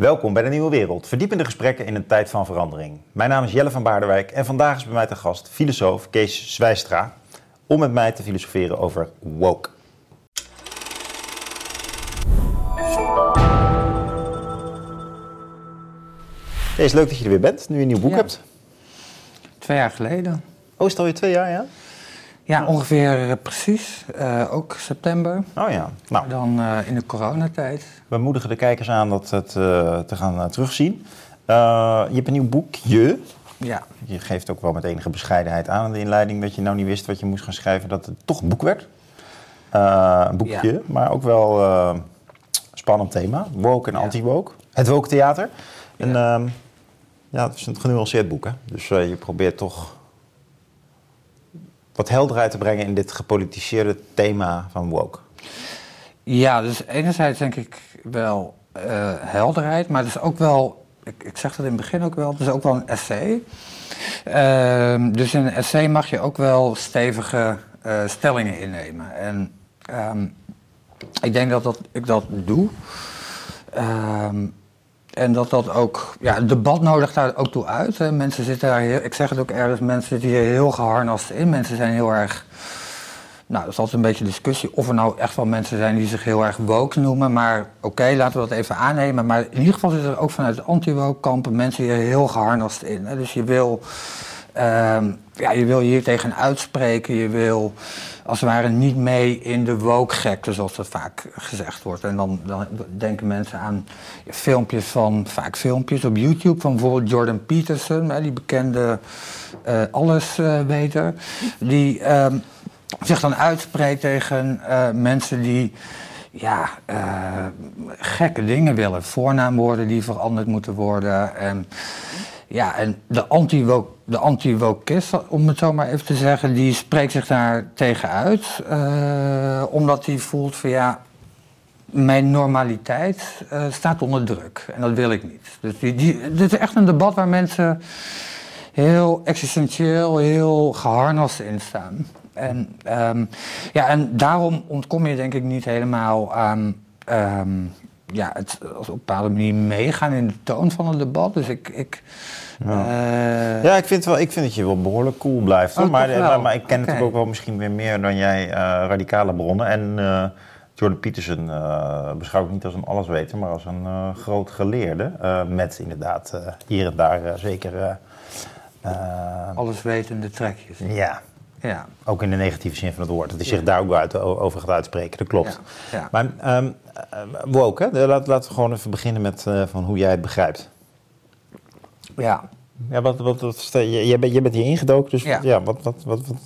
Welkom bij de Nieuwe Wereld, verdiepende gesprekken in een tijd van verandering. Mijn naam is Jelle van Baardenwijk en vandaag is bij mij te gast filosoof Kees Zwijstra om met mij te filosoferen over woke. Kees, leuk dat je er weer bent, nu je een nieuw boek Ja. hebt. Twee jaar geleden. Oh, is het alweer twee jaar, ja? Ja, ongeveer eh, precies. Eh, ook september. Oh ja. Nou, Dan eh, in de coronatijd. we moedigen de kijkers aan dat het te gaan terugzien. Je hebt een nieuw boekje. Ja, Je geeft ook wel met enige bescheidenheid aan in de inleiding dat je nou niet wist wat je moest gaan schrijven, dat het toch een boek werd. Een boekje, Ja. maar ook wel spannend thema. Woke en Ja. anti-woke. Het woke theater. En ehm, ja, het is een genuanceerd boek, hè? Dus je probeert toch wat helderheid te brengen in dit gepolitiseerde thema van woke. ja dus enerzijds denk ik wel eh, helderheid, maar het is ook wel, ik, ik zeg dat in het begin ook wel, het is ook wel een essay. Ehm, dus in een essay mag je ook wel stevige eh, stellingen innemen. En ehm, ik denk dat, dat ik dat doe. Ehm, en dat dat ook, ja, het debat nodigt daar ook toe uit. Hè. Mensen zitten daar, heel, ik zeg het ook ergens, mensen zitten hier heel geharnast in. Mensen zijn heel erg, nou, dat is altijd een beetje discussie of er nou echt wel mensen zijn die zich heel erg woke noemen. Maar oké, laten we dat even aannemen. Maar in ieder geval zitten er ook vanuit de anti-woke kampen mensen hier heel geharnast in. Hè. Dus je wil, ehm, ja, je wil hier tegen uitspreken, je wil als het ware niet mee in de woke-gekte, zoals dat vaak gezegd wordt. En dan, dan denken mensen aan filmpjes van, vaak filmpjes op YouTube, van bijvoorbeeld Jordan Peterson, hè, die bekende eh allesweter, die ehm, zich dan uitspreekt tegen eh, mensen die ja, eh, gekke dingen willen. Voornaamwoorden die veranderd moeten worden. En, ja, en de anti-wokist, om het zo maar even te zeggen, die spreekt zich daar tegen uit. eh, omdat hij voelt van ja, mijn normaliteit eh, staat onder druk. En dat wil ik niet. Dus die, die, dit is echt een debat waar mensen heel existentieel, heel geharnast in staan. En, ehm, ja, en daarom ontkom je denk ik niet helemaal aan ehm, ja, het op een bepaalde manier meegaan in de toon van het debat. Dus ik. ik eh, Ja, ik vind, wel, ik vind dat je wel behoorlijk cool blijft. Hoor. Oh, maar, maar, maar ik ken Oké. natuurlijk ook wel misschien weer meer dan jij eh, radicale bronnen. En eh, Jordan Peterson beschouw ik niet als een allesweter, maar als een groot geleerde. met inderdaad hier en daar zeker... alleswetende trekjes. ja, Ja. ook in de negatieve zin van het woord. Dat hij zich daar ook uit, over gaat uitspreken, dat klopt. Ja, ja. Maar ehm eh, woke, hè? Laat, laten we gewoon even beginnen met eh, van hoe jij het begrijpt. ja. Ja, wat, wat, wat, je- jij, bent, jij bent hier ingedoken, dus Ja. ja. wat, wat, wat, wat,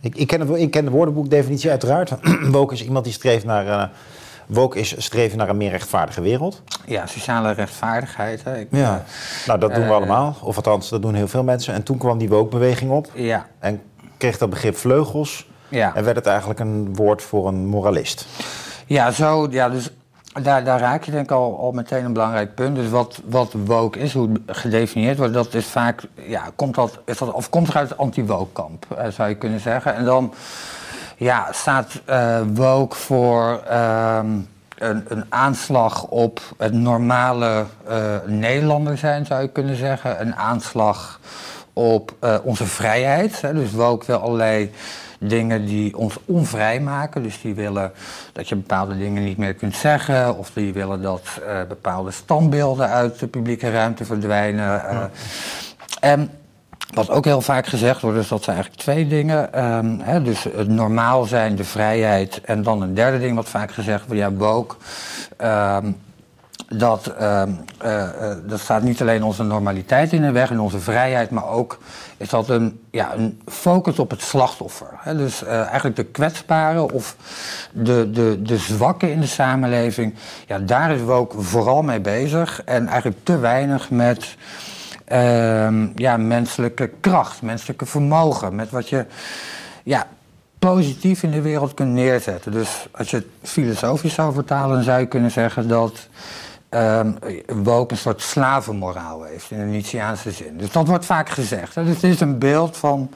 ik, ik, ken het, ik ken de woordenboekdefinitie uiteraard. woke is iemand die streeft naar... eh woke is streven naar een meer rechtvaardige wereld. Ja, sociale rechtvaardigheid. Hè. Ik, Ja. Nou, dat doen we Eh, allemaal. Of althans, dat doen heel veel mensen. En toen kwam die woke-beweging op. eh, ja, En kreeg dat begrip vleugels. ja. En werd het eigenlijk een woord voor een moralist. Ja, zo, ja, dus daar, daar raak je denk ik al, al meteen een belangrijk punt. Dus wat, wat woke is, hoe het gedefinieerd wordt, dat is vaak, ja, komt dat, is dat, of komt er uit het anti-woke kamp, eh, zou je kunnen zeggen. En dan, ja, staat eh woke voor ehm, een, een aanslag op het normale eh, Nederlander zijn, zou je kunnen zeggen. Een aanslag op eh, onze vrijheid. Hè. Dus woke wil allerlei dingen die ons onvrij maken. Dus die willen dat je bepaalde dingen niet meer kunt zeggen. Of die willen dat eh, bepaalde standbeelden uit de publieke ruimte verdwijnen. eh. En wat ook heel vaak gezegd wordt, is dat zijn eigenlijk twee dingen. Ehm, hè, dus het normaal zijn, de vrijheid. En dan een derde ding wat vaak gezegd wordt, ja, woke. ehm, dat, ehm, eh, eh, dat staat niet alleen onze normaliteit in de weg en onze vrijheid, maar ook is dat een, ja, een focus op het slachtoffer. Hè? Dus eh, eigenlijk de kwetsbaren of de, de, de zwakken in de samenleving, ja, daar is we ook vooral mee bezig. En eigenlijk te weinig met ehm, ja, menselijke kracht, menselijke vermogen, met wat je ja, positief in de wereld kunt neerzetten. Dus als je het filosofisch zou vertalen, zou je kunnen zeggen dat ehm woke een soort slavenmoraal heeft in de Nietzscheaanse zin. Dus dat wordt vaak gezegd. Hè? Dus het is een beeld van,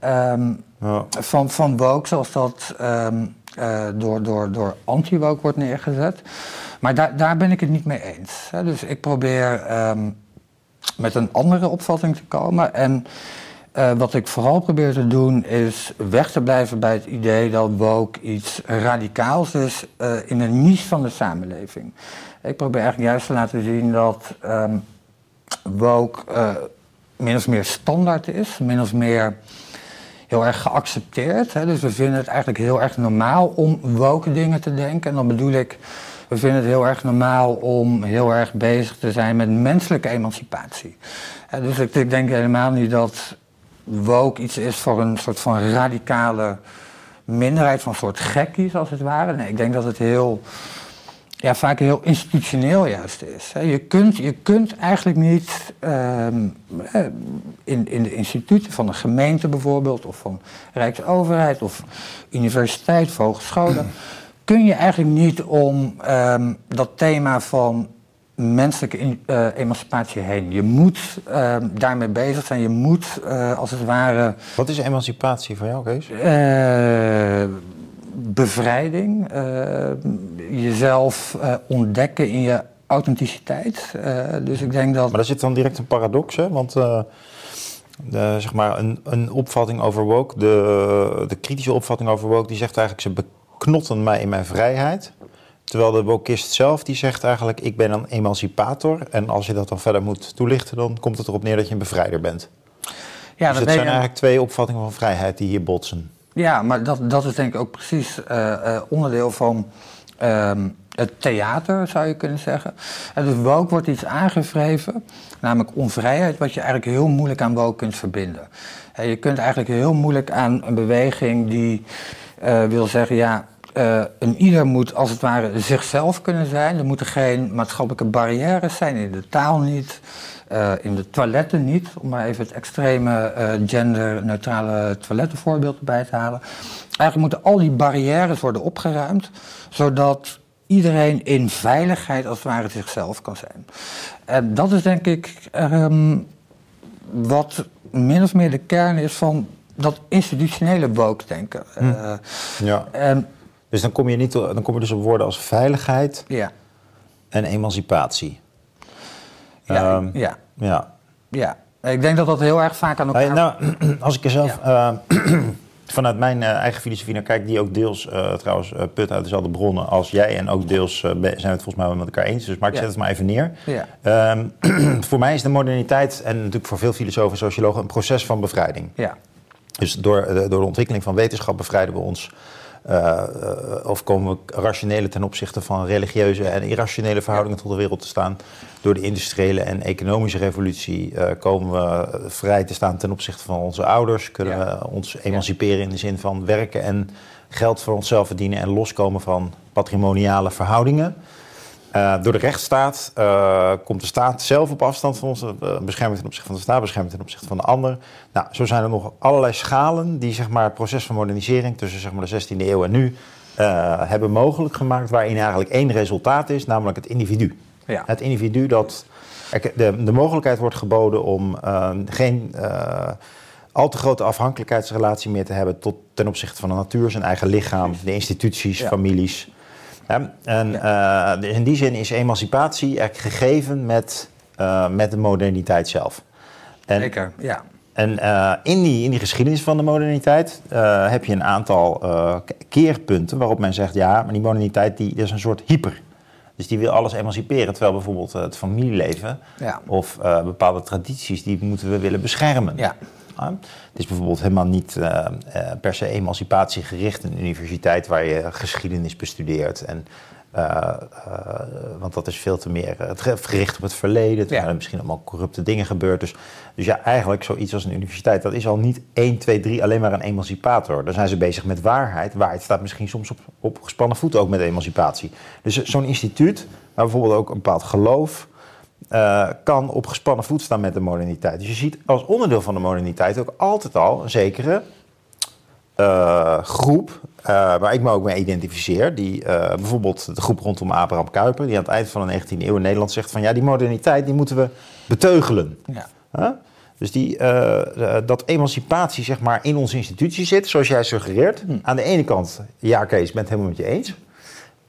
ehm, Ja. van, van woke zoals dat ehm, uh, door, door, door anti-woke wordt neergezet. Maar daar, daar ben ik het niet mee eens. Hè. Dus ik probeer um, met een andere opvatting te komen. En uh, wat ik vooral probeer te doen is weg te blijven bij het idee dat woke iets radicaals is uh, in een niche van de samenleving. Ik probeer eigenlijk juist te laten zien dat um, woke uh, min of meer standaard is, min of meer heel erg geaccepteerd. Hè? Dus we vinden het eigenlijk heel erg normaal om woke dingen te denken. En dan bedoel ik, we vinden het heel erg normaal om heel erg bezig te zijn met menselijke emancipatie. Dus ik, ik denk helemaal niet dat woke iets is voor een soort van radicale minderheid, van een soort gekkies als het ware. Nee, ik denk dat het heel, ja, vaak heel institutioneel juist is. Je kunt, je kunt eigenlijk niet ehm, in, in de instituten van een gemeente bijvoorbeeld, of van Rijksoverheid, of universiteit of hogescholen, kun je eigenlijk niet om um, dat thema van menselijke uh, emancipatie heen. Je moet uh, daarmee bezig zijn. Je moet uh, als het ware. Wat is emancipatie voor jou, Kees? Bevrijding. jezelf ontdekken in je authenticiteit. dus ik denk dat. Maar daar zit dan direct een paradox, hè? Want. De, zeg maar een, een opvatting over woke, de, de kritische opvatting over woke, die zegt eigenlijk ze beknotten mij in mijn vrijheid. Terwijl de wokist zelf die zegt eigenlijk, ik ben een emancipator. En als je dat dan verder moet toelichten, dan komt het erop neer dat je een bevrijder bent. Ja, dus dat het zijn eigenlijk twee opvattingen van vrijheid die hier botsen. Ja, maar dat, dat is denk ik ook precies uh, uh, onderdeel van uh, het theater, zou je kunnen zeggen. En dus woke wordt iets aangevreven, namelijk onvrijheid, wat je eigenlijk heel moeilijk aan woke kunt verbinden. En je kunt eigenlijk heel moeilijk aan een beweging die uh, wil zeggen, ja, uh, een ieder moet als het ware zichzelf kunnen zijn. Er moeten geen maatschappelijke barrières zijn, in de taal niet, uh, in de toiletten niet, om maar even het extreme uh, genderneutrale toilettenvoorbeeld erbij te halen. Eigenlijk moeten al die barrières worden opgeruimd, zodat iedereen in veiligheid als het ware zichzelf kan zijn. En dat is denk ik um, wat min of meer de kern is van dat institutionele woke denken. Hm. Uh, ja. En, dus dan kom je, niet, dan kom je dus op woorden als veiligheid ja. en emancipatie. Ja, um, ja. ja. ja. Ik denk dat dat heel erg vaak aan elkaar... Hey, nou, als ik er zelf ja. uh, vanuit mijn uh, eigen filosofie naar kijk... die ook deels uh, trouwens put uit dezelfde bronnen als jij... en ook deels zijn we het volgens mij wel met elkaar eens. Dus maar ik zet het maar even neer. Ja. Um, voor mij is de moderniteit, en natuurlijk voor veel filosofen en sociologen... een proces van bevrijding. Ja. Dus door, door de ontwikkeling van wetenschap bevrijden we ons uh, of komen we rationele ten opzichte van religieuze en irrationele verhoudingen tot de wereld te staan. Door de industriële en economische revolutie uh, komen we vrij te staan ten opzichte van onze ouders. Kunnen ja. we ons emanciperen in de zin van werken en geld voor onszelf verdienen en loskomen van patrimoniale verhoudingen. Uh, door de rechtsstaat uh, komt de staat zelf op afstand van ons, uh, bescherming ten opzichte van de staat, bescherming ten opzichte van de ander. Nou, zo zijn er nog allerlei schalen die zeg maar, het proces van modernisering tussen zeg maar, de 16e eeuw en nu hebben mogelijk gemaakt, waarin eigenlijk één resultaat is, namelijk het individu. Ja. Het individu dat. De, de mogelijkheid wordt geboden om geen al te grote afhankelijkheidsrelatie meer te hebben tot, ten opzichte van de natuur, zijn eigen lichaam, de instituties, ja. families. Ja, en uh, in die zin is emancipatie eigenlijk gegeven met, uh, met de moderniteit zelf. En, Zeker, ja. En uh, in, die, in die geschiedenis van de moderniteit heb je een aantal keerpunten waarop men zegt: ja, maar die moderniteit die, is een soort hyper. Dus die wil alles emanciperen, terwijl bijvoorbeeld het familieleven ja. of bepaalde tradities, die moeten we willen beschermen. Ja. Het is bijvoorbeeld helemaal niet uh, uh, per se emancipatiegericht een universiteit waar je geschiedenis bestudeert. En, uh, want dat is veel te meer gericht op het verleden. Er zijn misschien allemaal corrupte dingen gebeurd. Dus, dus ja, eigenlijk zoiets als een universiteit, dat is al niet 1, 2, 3 alleen maar een emancipator. Daar zijn ze bezig met waarheid. Waarheid staat misschien soms op, op gespannen voeten ook met emancipatie. Dus zo'n instituut, waar bijvoorbeeld ook een bepaald geloof uh, kan op gespannen voet staan met de moderniteit. Dus je ziet als onderdeel van de moderniteit ook altijd al een zekere uh, groep, uh, waar ik me ook mee identificeer, die bijvoorbeeld de groep rondom Abraham Kuyper, die aan het eind van de 19e eeuw in Nederland zegt van ja, die moderniteit die moeten we beteugelen. Ja. Dus die, dat emancipatie zeg maar, in onze institutie zit, zoals jij suggereert. Hm. Aan de ene kant, ja Kees, ik ben het helemaal met je eens.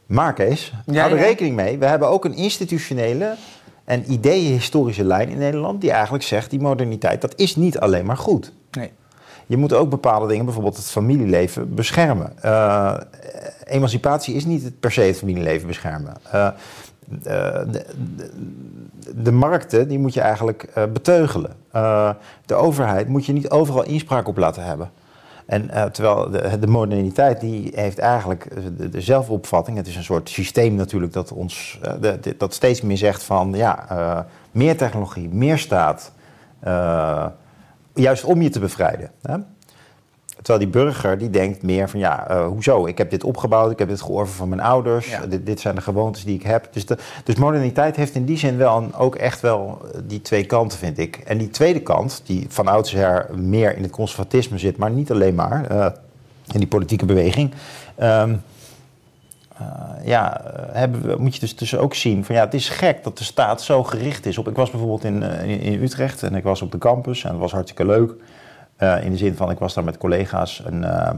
Maar Kees, ja, hou er rekening mee. We hebben ook een institutionele en ideeën-historische lijn in Nederland... die eigenlijk zegt, die moderniteit, dat is niet alleen maar goed. Nee. Je moet ook bepaalde dingen, bijvoorbeeld het familieleven, beschermen. Uh, emancipatie is niet per se het familieleven beschermen. Uh, de, de, de, markten die moet je eigenlijk uh, beteugelen. de overheid moet je niet overal inspraak op laten hebben. En terwijl de, de, moderniteit die heeft eigenlijk de, zelfopvatting. Het is een soort systeem natuurlijk dat ons dat steeds meer zegt van ja, meer technologie, meer staat juist om je te bevrijden. Hè? Terwijl die burger die denkt meer van ja, uh, hoezo? Ik heb dit opgebouwd, ik heb dit georven van mijn ouders, dit, dit, zijn de gewoontes die ik heb. Dus, de, dus moderniteit heeft in die zin wel een, ook echt wel eh, die twee kanten, vind ik. En die tweede kant, die van oudsher meer in het conservatisme zit, maar niet alleen maar uh, in die politieke beweging. Um, uh, ja, hebben moet je dus, dus ook zien van ja, het is gek dat de staat zo gericht is op. Ik was bijvoorbeeld in, in, in Utrecht en ik was op de campus en het was hartstikke leuk. Uh, in de zin van, ik was daar met collega's. En, uh,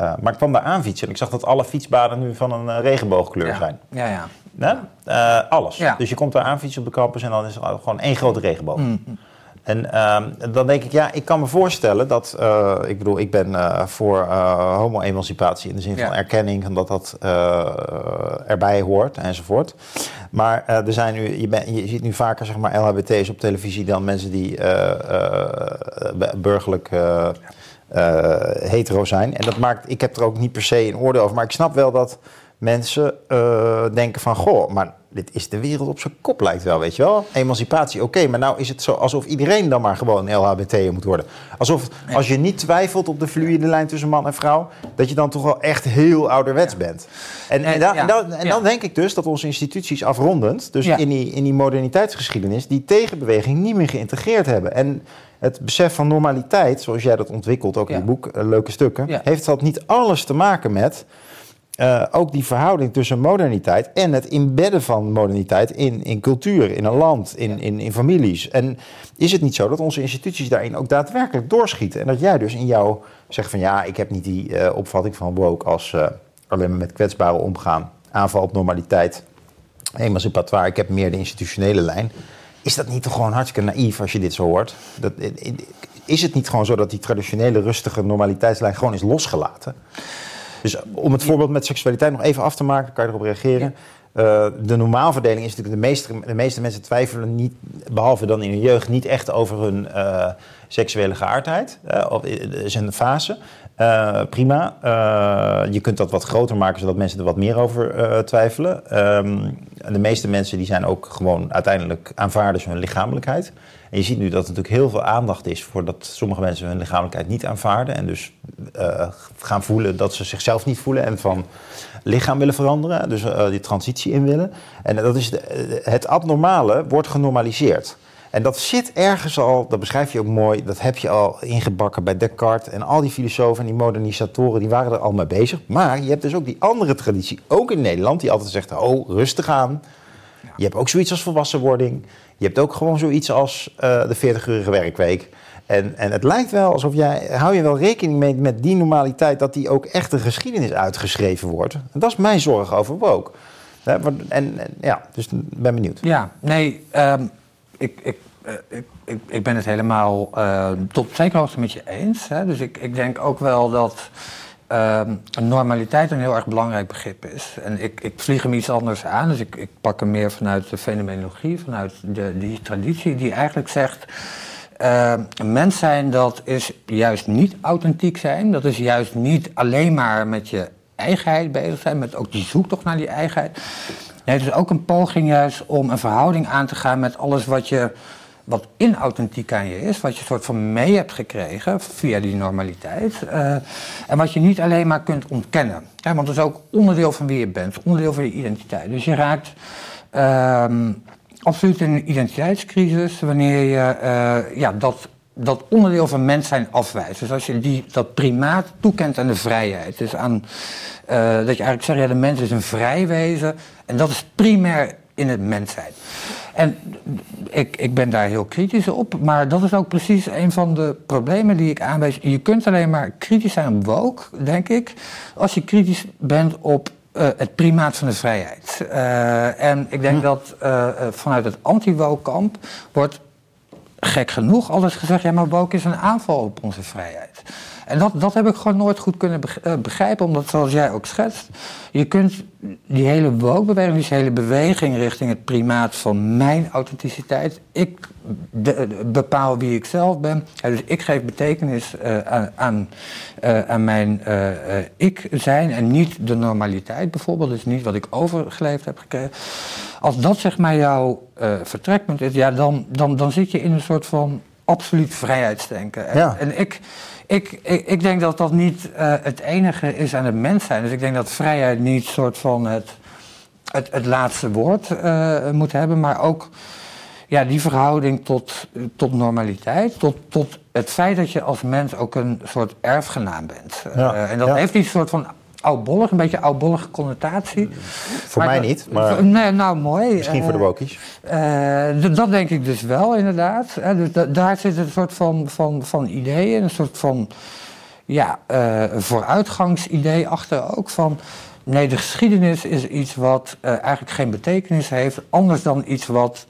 uh, maar ik kwam daar aan fietsen en ik zag dat alle fietsbaden nu van een regenboogkleur ja. zijn. Ja, ja. Nee? alles. Ja. Dus je komt daar aan fietsen op de campus en dan is er gewoon één grote regenboog. Mm. En uh, dan denk ik, ja, ik kan me voorstellen dat, uh, ik bedoel, ik ben uh, voor homo-emancipatie in de zin ja. van erkenning en dat dat erbij hoort enzovoort. Maar er zijn nu, je, ben, je ziet nu vaker zeg maar LHBT's op televisie dan mensen die burgerlijk hetero zijn. En dat maakt, ik heb er ook niet per se een oordeel over, maar ik snap wel dat mensen denken van, goh, maar dit is de wereld op zijn kop lijkt wel, weet je wel. Emancipatie, oké, maar nou is het zo alsof iedereen dan maar gewoon LHBT moet worden. Alsof als je niet twijfelt op de fluïde lijn tussen man en vrouw, dat je dan toch wel echt heel ouderwets bent. En, en, dan, en, dan, en dan denk ik dus dat onze instituties afrondend, dus in, die, in die moderniteitsgeschiedenis, die tegenbeweging niet meer geïntegreerd hebben. En het besef van normaliteit, zoals jij dat ontwikkelt, ook in je boek, uh, leuke stukken, heeft dat niet alles te maken met uh, ook die verhouding tussen moderniteit en het inbedden van moderniteit in, in cultuur, in een land, in, in, in families. En is het niet zo dat onze instituties daarin ook daadwerkelijk doorschieten? En dat jij dus in jou zegt van ja, ik heb niet die uh, opvatting van woke als uh, alleen maar met kwetsbaren omgaan, aanval op normaliteit, emancipatoire, ik heb meer de institutionele lijn. Is dat niet toch gewoon hartstikke naïef als je dit zo hoort? Dat, is het niet gewoon zo dat die traditionele rustige normaliteitslijn gewoon is losgelaten? Dus om het voorbeeld met seksualiteit nog even af te maken, kan je erop reageren. Uh, de normaalverdeling is natuurlijk de meeste, de meeste mensen twijfelen niet, behalve dan in hun jeugd, niet echt over hun uh, seksuele geaardheid. Uh, of een fase. prima. je kunt dat wat groter maken zodat mensen er wat meer over twijfelen. Um, de meeste mensen die zijn ook gewoon uiteindelijk aanvaarden hun lichamelijkheid. En je ziet nu dat er natuurlijk heel veel aandacht is voor dat sommige mensen hun lichamelijkheid niet aanvaarden. En dus uh, gaan voelen dat ze zichzelf niet voelen en van lichaam willen veranderen. Dus uh, die transitie in willen. En dat is het abnormale wordt genormaliseerd. En dat zit ergens al, dat beschrijf je ook mooi, dat heb je al ingebakken bij Descartes. En al die filosofen en die modernisatoren, die waren er al mee bezig. Maar je hebt dus ook die andere traditie, ook in Nederland, die altijd zegt, oh, rustig aan. Je hebt ook zoiets als volwassenwording. Je hebt ook gewoon zoiets als uh, de 40-urige werkweek. En, en het lijkt wel alsof jij, hou je wel rekening mee met die normaliteit, dat die ook echt de geschiedenis uitgeschreven wordt. En dat is mijn zorg over woke. En, en, ja, dus ben benieuwd. Ja, nee, um, ik, ik, ik, ik, ik, ben het helemaal uh, tot zeker hoogte met je eens. Hè? Dus ik, ik denk ook wel dat uh, normaliteit een heel erg belangrijk begrip is. En ik, ik vlieg hem iets anders aan, dus ik, ik pak hem meer vanuit de fenomenologie, vanuit de, die traditie die eigenlijk zegt... Uh, mens zijn, dat is juist niet authentiek zijn. Dat is juist niet alleen maar met je eigenheid bezig zijn, met ook die zoektocht naar die eigenheid. Nee, het is ook een poging juist om een verhouding aan te gaan met alles wat je wat inauthentiek aan je is, wat je soort van mee hebt gekregen via die normaliteit. Uh, en wat je niet alleen maar kunt ontkennen. Want het is ook onderdeel van wie je bent, onderdeel van je identiteit. Dus je raakt uh, absoluut in een identiteitscrisis wanneer je uh, ja, dat, dat onderdeel van mens zijn afwijst. Dus als je die, dat primaat toekent aan de vrijheid. Dus aan, uh, dat je eigenlijk zegt, ja, de mens is een vrij wezen en dat is primair in het mens zijn. En ik, ik ben daar heel kritisch op. Maar dat is ook precies een van de problemen die ik aanwijs. Je kunt alleen maar kritisch zijn op woke, denk ik, als je kritisch bent op uh, het primaat van de vrijheid. Uh, en ik denk hm. dat uh, vanuit het anti-woke kamp wordt gek genoeg altijd gezegd... ja, maar woke is een aanval op onze vrijheid. En dat, dat heb ik gewoon nooit goed kunnen eh, begrijpen, omdat zoals jij ook schetst, je kunt die hele woke-beweging, die hele beweging richting het primaat van mijn authenticiteit, ik bepaal wie ik zelf ben. dus ik geef betekenis uh, aan, aan, aan mijn ik zijn en niet de normaliteit bijvoorbeeld, dus niet wat ik overgeleefd heb gekregen. Als dat zeg maar jouw vertrekpunt is, ja, dan, dan, dan zit je in een soort van absoluut vrijheidsdenken. En, en ik, ik, ik, ik, denk dat dat niet uh, het enige is aan het mens zijn. Dus ik denk dat vrijheid niet soort van het, het, het laatste woord uh, moet hebben, maar ook ja, die verhouding tot, tot normaliteit, tot, tot het feit dat je als mens ook een soort erfgenaam bent. Ja, uh, en dat heeft die soort van oudbollig, een beetje oudbollige connotatie. Voor mij niet, maar nee, nou mooi. Misschien voor de wokies. Uh, dat denk ik dus wel, inderdaad. dus daar zit een soort van, van, van idee, een soort van ja, vooruitgangsidee achter ook van... Nee, de geschiedenis is iets wat eigenlijk geen betekenis heeft, anders dan iets wat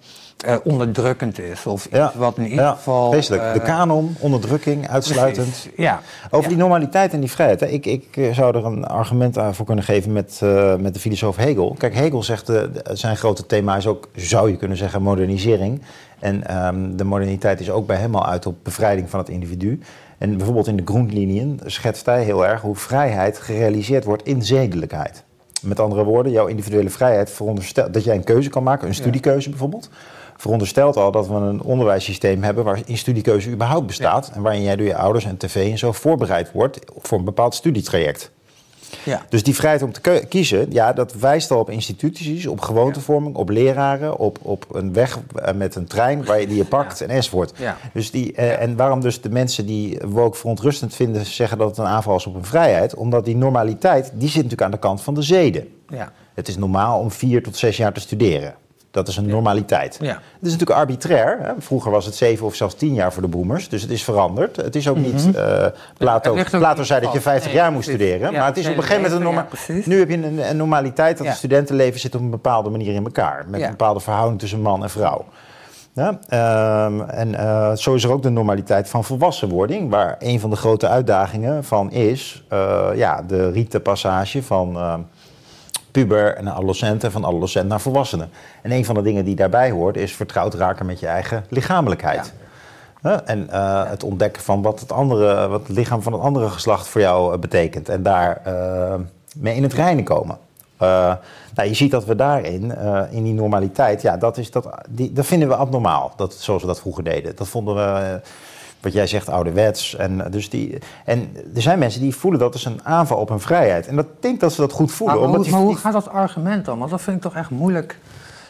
uh, onderdrukkend is. Of iets wat in ieder ja, geval. Uh, de kanon, onderdrukking, uitsluitend. Precies, ja. Over die normaliteit en die vrijheid. Hè. Ik, ik eh, zou er een argument voor kunnen geven met, uh, met de filosoof Hegel. Kijk, Hegel zegt, zijn grote thema is ook, zou je kunnen zeggen, modernisering. En um, de moderniteit is ook bij hem al uit op bevrijding van het individu. En bijvoorbeeld in de Groenlinien schetst hij heel erg hoe vrijheid gerealiseerd wordt in zedelijkheid. Met andere woorden, jouw individuele vrijheid veronderstelt dat jij een keuze kan maken, een studiekeuze bijvoorbeeld veronderstelt al dat we een onderwijssysteem hebben waarin studiekeuze überhaupt bestaat. En waarin jij door je ouders en tv en zo voorbereid wordt voor een bepaald studietraject. Ja. Dus die vrijheid om te kiezen, ja, dat wijst al op instituties, op gewoontevorming, op leraren, op, op een weg eh, met een trein waar je die je pakt en enzovoort. Ja. Dus die, eh, En waarom dus de mensen die woke verontrustend vinden zeggen dat het een aanval is op hun vrijheid? Omdat die normaliteit, die zit natuurlijk aan de kant van de zeden. Ja. Het is normaal om vier tot zes jaar te studeren. Dat is een normaliteit. Ja. Het is natuurlijk arbitrair. Hè? Vroeger was het zeven of zelfs tien jaar voor de boomers. Dus het is veranderd. Het is ook niet... Uh, Plato, Plato zei dat je 50 jaar moest studeren. maar het is op een gegeven moment een normaliteit. Nu heb je een, een normaliteit dat het studentenleven zit op een bepaalde manier in elkaar. Met een bepaalde verhouding tussen man en vrouw. Ja, um, en uh, zo is er ook de normaliteit van volwassenwording, waar een van de grote uitdagingen van is uh, ja, de rietenpassage van uh, puber en adolescent en van adolescent naar volwassenen. En een van de dingen die daarbij hoort is vertrouwd raken met je eigen lichamelijkheid. En uh, het ontdekken van wat het, andere, wat het lichaam van het andere geslacht voor jou uh, betekent. En daar uh, mee in het reinen komen. nou, je ziet dat we daarin, in die normaliteit, ja, dat, is, dat, die, dat vinden we abnormaal. Dat, zoals we dat vroeger deden. Dat vonden we wat jij zegt, ouderwets. En, eh, dus die, en er zijn mensen die voelen dat als een aanval op hun vrijheid. En dat denk dat ze dat goed voelen. Maar, omdat hoe, maar hoe gaat dat argument dan? Want dat vind ik toch echt moeilijk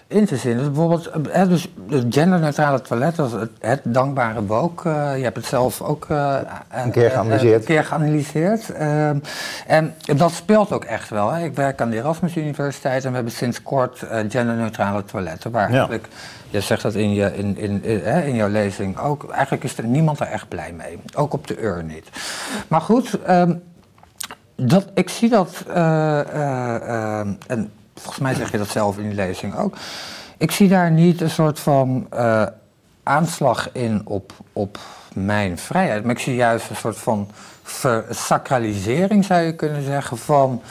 in te zien. Dus bijvoorbeeld hè, dus het genderneutrale toilet, dat het, dankbare woke. Uh, je hebt het zelf ook uh, een keer geanalyseerd. een keer geanalyseerd. Uh, en dat speelt ook echt wel. Hè. Ik werk aan de Erasmus Universiteit en we hebben sinds kort genderneutrale toiletten. Waar ja. eigenlijk je zegt dat in, je, in, in, in, in, jouw lezing ook. Eigenlijk is er niemand er echt blij mee. Ook op de ur niet. Maar goed, um, dat, ik zie dat. Uh, en volgens mij zeg je dat zelf in die lezing ook. Ik zie daar niet een soort van uh, aanslag in op, op mijn vrijheid. Maar ik zie juist een soort van versacralisering, zou je kunnen zeggen, van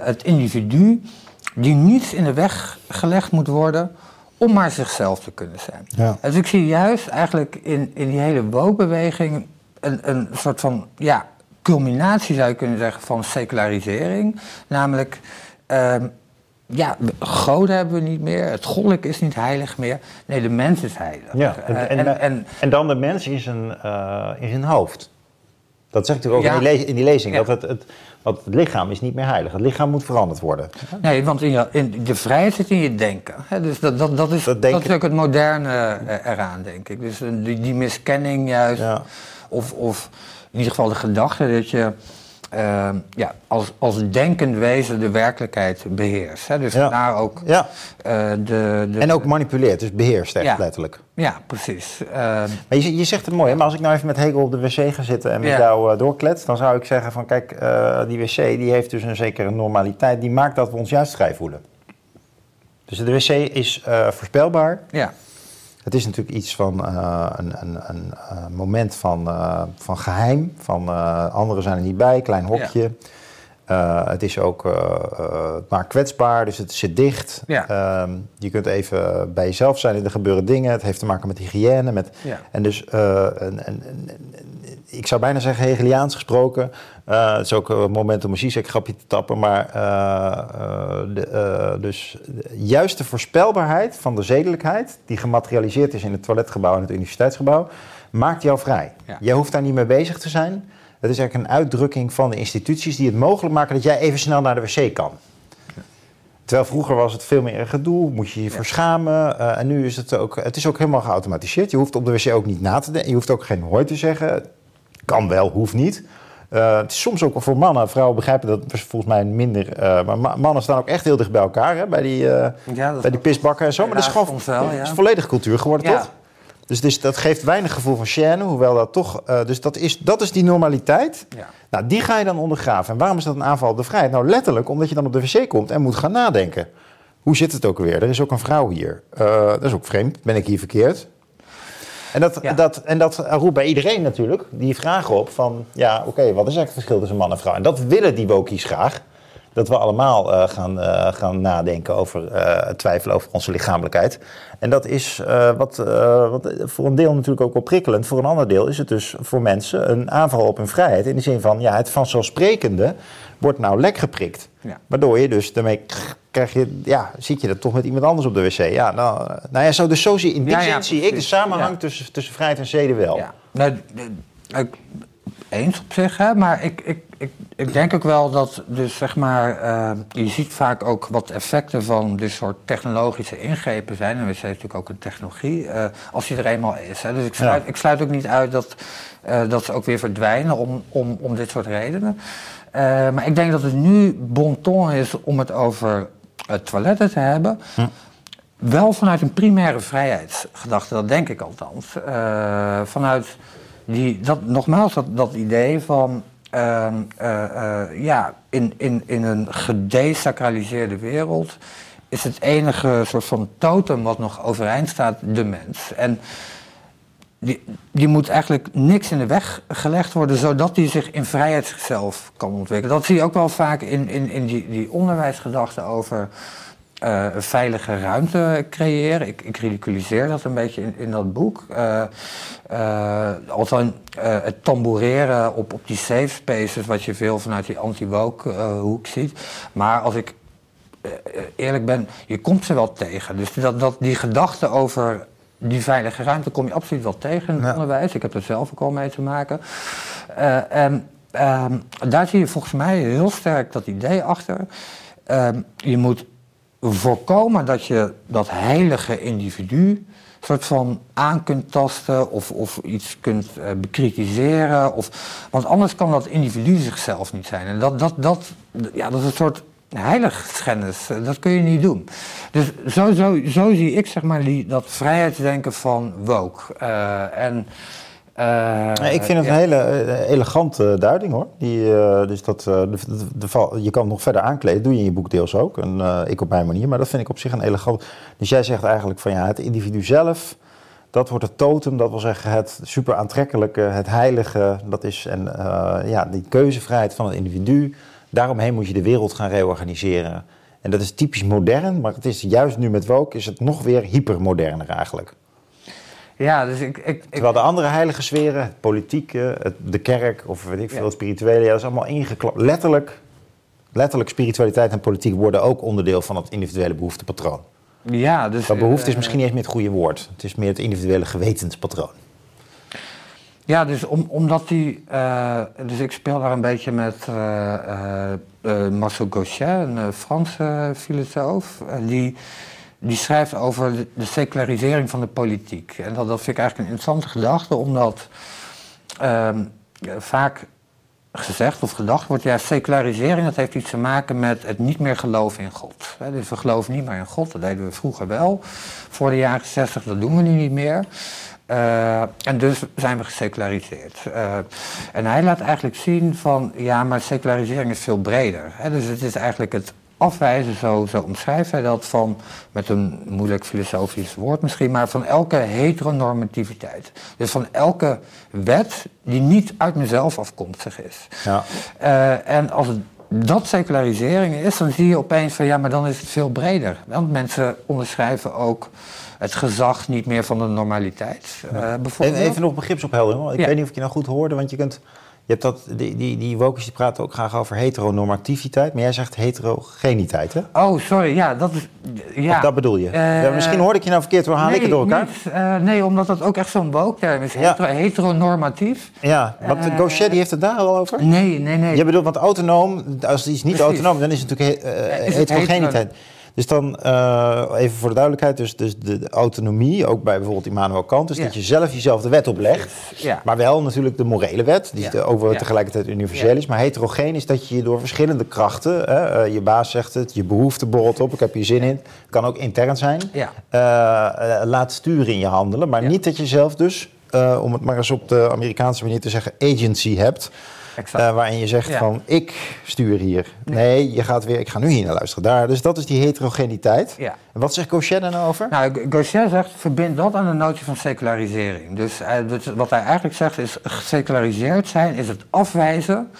het individu. Die niets in de weg gelegd moet worden om maar zichzelf te kunnen zijn. Ja. Dus ik zie juist eigenlijk in, in die hele woke-beweging een, een soort van ja, culminatie, zou je kunnen zeggen, van secularisering. Namelijk, um, ja, goden hebben we niet meer, het goddelijk is niet heilig meer. Nee, de mens is heilig. Ja, en, en, en, en, en dan de mens in zijn, uh, in zijn hoofd. Dat zegt u ook in, die in, die lezing. Dat het, het, want het lichaam is niet meer heilig. Het lichaam moet veranderd worden. Nee, want in, je, in de vrijheid zit in je denken. dus dat, dat, dat, is, dat, dat is ook het moderne eh, eraan, denk ik. Dus die, die miskenning juist. Ja. Of, of in ieder geval de gedachte dat je ehm, ja, als, als denkend wezen de werkelijkheid beheerst. Hè? Dus Ja. daar ook Ja, eh, de, de... en ook manipuleert, dus beheerst echt Ja. letterlijk. Ja, precies. Ehm, Maar je, je zegt het mooi, hè? maar als ik nou even met Hegel op de wc ga zitten en met jou eh, doorklets, dan zou ik zeggen van kijk, eh, die wc die heeft dus een zekere normaliteit, die maakt dat we ons juist vrij voelen. Dus de wc is voorspelbaar. ja. Het is natuurlijk iets van eh, een, een, een eh, moment van, eh, van geheim, van anderen zijn er niet bij, klein hokje. Eh, het is ook eh, eh, maar kwetsbaar, dus het zit dicht. Ja. Ehm, je kunt even bij jezelf zijn, er gebeuren dingen. Het heeft te maken met hygiëne. Met, Ja. En dus, een, een- ik zou bijna zeggen Hegeliaans gesproken. het is ook een moment om een Zizek-grapje te tappen. Maar de, dus de juiste voorspelbaarheid van de zedelijkheid... die gematerialiseerd is in het toiletgebouw en het universiteitsgebouw... maakt jou vrij. Ja. Jij hoeft daar niet mee bezig te zijn. Het is eigenlijk een uitdrukking van de instituties... die het mogelijk maken dat jij even snel naar de wc kan. Terwijl vroeger was het veel meer een gedoe, moest je je voor schamen. eh, en nu is het ook, het is ook helemaal geautomatiseerd. Je hoeft op de wc ook niet na te denken. Je hoeft ook geen hoi te zeggen. Kan wel, hoeft niet. Eh, het is soms ook voor mannen. Vrouwen begrijpen dat volgens mij minder. eh, maar ma- mannen staan ook echt heel dicht bij elkaar. Hè, bij die, Ja, dat bij die pisbakken en zo. Maar dat is gewoon wel, ja. is volledig cultuur geworden, Ja. toch? Dus, dus dat geeft weinig gevoel van chaîne, hoewel dat toch... eh, dus dat is, dat is die normaliteit. Ja. Nou, die ga je dan ondergraven. En waarom is dat een aanval op de vrijheid? Nou, letterlijk omdat je dan op de wc komt en moet gaan nadenken. Hoe zit het ook weer? Er is ook een vrouw hier. Eh, dat is ook vreemd. Ben ik hier verkeerd? En dat, Ja. dat, en dat roept bij iedereen natuurlijk die vragen op van... ja, oké, wat is eigenlijk het verschil tussen man en vrouw? En dat willen die wokies graag. Dat we allemaal eh, gaan, gaan nadenken over het twijfelen over onze lichamelijkheid. En dat is eh, wat, eh, wat voor een deel natuurlijk ook wel prikkelend. Voor een ander deel is het dus voor mensen een aanval op hun vrijheid. In de zin van, ja, het vanzelfsprekende wordt nou lek geprikt. Ja. Waardoor je dus daarmee krijg je, ja, zit je er toch met iemand anders op de wc. Ja, nou, nou ja, zo, dus zo zie in die Ja, zin ja, zie ik de samenhang tussen, tussen vrijheid en zeden wel. Ja. Nou, ik, eens op zich, hè, maar ik, ik, ik, ik denk ook wel dat, dus zeg maar, eh, je ziet vaak ook wat effecten van dit soort technologische ingrepen zijn. En we zijn natuurlijk ook een technologie, eh, als die er eenmaal is. Hè. Dus ik sluit, Ja. ik sluit ook niet uit dat, eh, dat ze ook weer verdwijnen om, om, om dit soort redenen. Maar ik denk dat het nu bon ton is om het over eh, toiletten te hebben. Wel vanuit een primaire vrijheidsgedachte, dat denk ik althans. Vanuit die, dat, nogmaals, dat, dat idee van. Ehm, eh, eh, ja, in, in, in een gedesacraliseerde wereld is het enige soort van totem wat nog overeind staat de mens. En die, die moet eigenlijk niks in de weg gelegd worden, zodat die zich in vrijheid zichzelf kan ontwikkelen. Dat zie je ook wel vaak in, in, in die, die onderwijsgedachten over eh, een veilige ruimte creëren. Ik, ik ridiculiseer dat een beetje in, in dat boek. Althans, eh, het tamboureren op, op die safe spaces, wat je veel vanuit die anti-woke hoek ziet. Maar als ik eerlijk ben, je komt ze wel tegen. Dus dat, dat, die gedachte over die veilige ruimte kom je absoluut wel tegen in het Ja. onderwijs. Ik heb er zelf ook al mee te maken. En ehm, daar zie je volgens mij heel sterk dat idee achter. Ehm, je moet voorkomen dat je dat heilige individu soort van aan kunt tasten of, of iets kunt eh, bekritiseren. Of, want anders kan dat individu zichzelf niet zijn. En dat, dat, dat, ja, dat is een soort heiligschennis. Eh, Dat kun je niet doen. Dus zo, zo, zo zie ik zeg maar die, dat vrijheidsdenken van woke. Eh, en, eh, ik vind het ja. een hele eh, elegante duiding hoor. Die, eh, dus dat, eh, de, de- de val- je kan het nog verder aankleden, doe je in je boek deels ook. En eh, ik op mijn manier, maar dat vind ik op zich een elegant. Dus jij zegt eigenlijk van ja, het individu zelf, dat wordt het totem, dat wil zeggen het super aantrekkelijke, het heilige. Dat is en, eh, ja, die keuzevrijheid van het individu. Daaromheen moet je de wereld gaan reorganiseren. En dat is typisch modern, maar het is juist nu met woke is het nog weer hypermoderner eigenlijk. Ja, dus ik... ik, Terwijl de andere heilige sferen, het politieke, het, de kerk of weet ik veel, het spirituele, ja, dat is allemaal ingeklapt. Letterlijk, letterlijk, spiritualiteit en politiek worden ook onderdeel van het individuele behoeftepatroon. ja, dus, Dat behoefte is eh, misschien niet eens meer het goede woord. Het is meer het individuele gewetenspatroon. Ja, dus om, omdat die. eh, dus ik speel daar een beetje met eh, Marcel Gauchet, een Franse filosoof. die, die schrijft over de, secularisering van de politiek. En dat, dat vind ik eigenlijk een interessante gedachte, omdat ehm, vaak gezegd of gedacht wordt, ja, secularisering dat heeft iets te maken met het niet meer geloven in God. Dus we geloven niet meer in God, dat deden we vroeger wel. Voor de jaren 60, dat doen we nu niet meer. Uh, en dus zijn we geseculariseerd. Uh, en hij laat eigenlijk zien van, ja, maar secularisering is veel breder. Hè? Dus het is eigenlijk het afwijzen, zo, zo omschrijft hij dat, van, met een moeilijk filosofisch woord misschien, maar van elke heteronormativiteit. Dus van elke wet die niet uit mezelf afkomstig is. Ja. Uh, en als dat secularisering is, dan zie je opeens van, ja, maar dan is het veel breder. Want mensen onderschrijven ook het gezag niet meer van de normaliteit. Uh, even nog begripsopheldering. Ik weet niet of ik je nou goed hoorde, want je kunt hebt dat, die, die, die wokers die praten ook graag over heteronormativiteit, maar jij zegt heterogeniteit, hè? Oh, sorry, ja, dat is... Ja. Of dat bedoel je? Uh, ja, misschien hoorde ik je nou verkeerd, hoe haal nee, ik het door elkaar? Niet, uh, nee, omdat dat ook echt zo'n woke-term is, ja. heteronormatief. Ja, want uh, Gauchet die heeft het daar al over? Nee, nee, nee. Je bedoelt, want autonoom, als iets niet Precies. autonoom, dan is het natuurlijk he heterogeniteit. Dus dan, uh, even voor de duidelijkheid, dus, dus de, de, autonomie, ook bij bijvoorbeeld Immanuel Kant, is ja. dat je zelf jezelf de wet oplegt. Ja. Maar wel natuurlijk de morele wet, die ja. ook wel tegelijkertijd universeel is. Maar heterogeen is dat je je door verschillende krachten, hè, uh, je baas zegt het, je behoefte borrelt op, ik heb hier zin in, kan ook intern zijn, uh, laat sturen in je handelen. Maar niet dat je zelf dus, om het maar eens op de Amerikaanse manier te zeggen, agency hebt. Uh, waarin je zegt van ik stuur hier. Nee. je gaat weer, ik ga nu hier naar luisteren. Daar. Dus dat is die heterogeniteit. Ja. En wat zegt Gauchet dan over? Nou, Gauchet zegt verbind dat aan de notie van secularisering. Dus, uh, wat hij eigenlijk zegt is geseculariseerd zijn is het afwijzen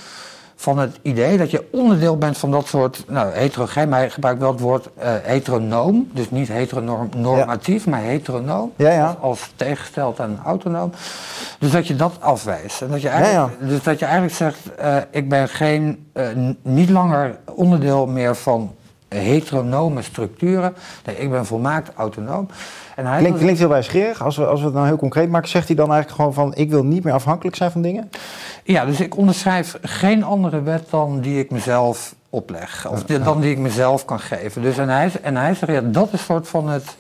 van het idee dat je onderdeel bent van dat soort, nou heterogeen, maar hij gebruikt wel het woord uh, heteronoom, dus niet heteronormatief, ja. maar heteronoom, ja, ja. als tegengesteld aan autonoom. Dus dat je dat afwijst. En dat je eigenlijk, Dus dat je eigenlijk zegt, uh, ik ben geen, uh, niet langer onderdeel meer van heteronome structuren. Nee, ik ben volmaakt autonoom. En hij klinkt, klinkt heel wijsgerig. Als we, als we het nou heel concreet maken, zegt hij dan eigenlijk gewoon van... ik wil niet meer afhankelijk zijn van dingen? Ja, dus ik onderschrijf geen andere wet dan die ik mezelf opleg. Of dan die ik mezelf kan geven. Dus en hij, en hij zegt, ja, dat is soort van het,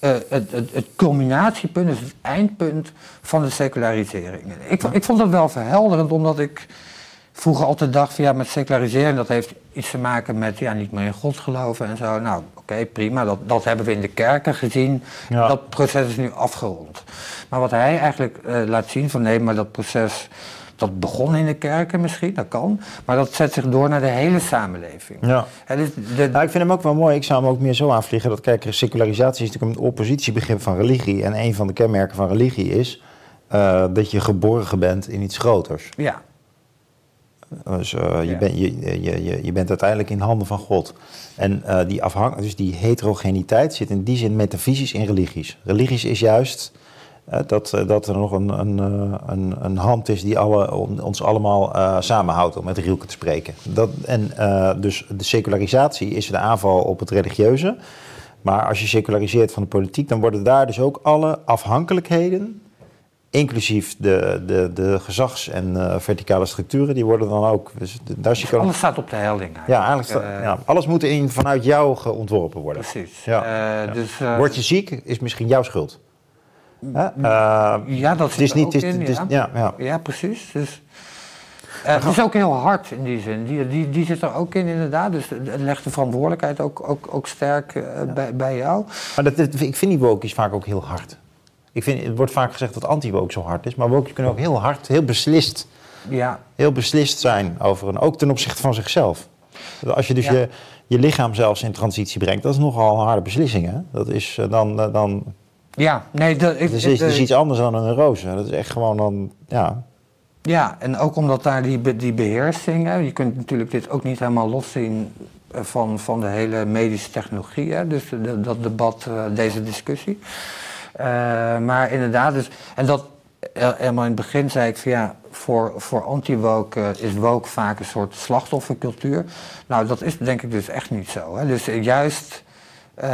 uh, het, het, het, culminatiepunt, dus het eindpunt van de secularisering. Ik, ik vond dat wel verhelderend, omdat ik vroeger altijd dacht van ja, met secularisering, dat heeft iets te maken met ja, niet meer in God geloven en zo. Nou, oké, prima, dat, dat hebben we in de kerken gezien. Dat proces is nu afgerond. Maar wat hij eigenlijk uh, laat zien van nee, maar dat proces dat begon in de kerken misschien, dat kan. Maar dat zet zich door naar de hele samenleving. Ja. dus de, nou, ik vind hem ook wel mooi. Ik zou hem ook meer zo aanvliegen. Dat kijk, secularisatie is natuurlijk een oppositiebegrip van religie. En een van de kenmerken van religie is uh, dat je geborgen bent in iets groters. Ja. Dus, uh, je, ben, je, je, je bent uiteindelijk in handen van God. En uh, die, afhang, dus die heterogeniteit zit in die zin metafysisch in religies. Religies is juist dat, eh, dat er nog een, een, eh, een, een hand is die alle, ons allemaal samenhoudt, om met Rielke te spreken. Dat, en dus de secularisatie is de aanval op het religieuze. Maar als je seculariseert van de politiek, dan worden daar dus ook alle afhankelijkheden, inclusief de, de, de gezags- en verticale structuren, die worden dan ook. Dus daar zie alles staat op de helding. Ja, eigenlijk ja, alles moet in, vanuit jou ontworpen worden. Precies. Ja. Dus, Word je ziek, is misschien jouw schuld. Uh, ja, dat is niet, ook in, ja. Ja, ja. ja, precies. Dus, het is ook heel hard in die zin. Die, die, die zit er ook in, inderdaad. Dus het legt de verantwoordelijkheid ook, ook, ook sterk bij, bij jou. Maar dat, ik vind die woke is vaak ook heel hard. Ik vind, het wordt vaak gezegd dat anti-woke zo hard is. Maar woke kunnen ook heel hard, heel beslist, ja. heel beslist zijn over een, ook ten opzichte van zichzelf. Als je dus je, je lichaam zelfs in transitie brengt, dat is nogal een harde beslissing. Hè? Dat is dan, dan ja, nee, dat, ik, dus is, is iets anders dan een neurose. Dat is echt gewoon dan, ja. Ja, en ook omdat daar die, die beheersing, hè, je kunt natuurlijk dit ook niet helemaal loszien eh, van, van de hele medische technologie, hè, dus de, dat debat, eh, deze discussie. Uh, maar inderdaad, dus, en dat helemaal in het begin zei ik van ja, voor, voor anti-woke is woke vaak een soort slachtoffercultuur. Nou, dat is denk ik dus echt niet zo. Hè. Dus juist uh,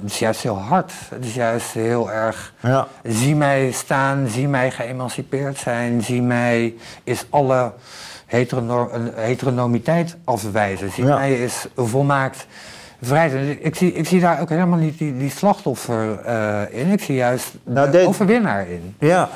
het is juist heel hard. Het is juist heel erg. Ja. Zie mij staan, zie mij geëmancipeerd zijn, zie mij is alle heteronomiteit afwijzen. Zie mij is volmaakt vrij. Ik zie, ik zie daar ook helemaal niet die, die slachtoffer uh, in. Ik zie juist nou, de, overwinnaar in. Ja.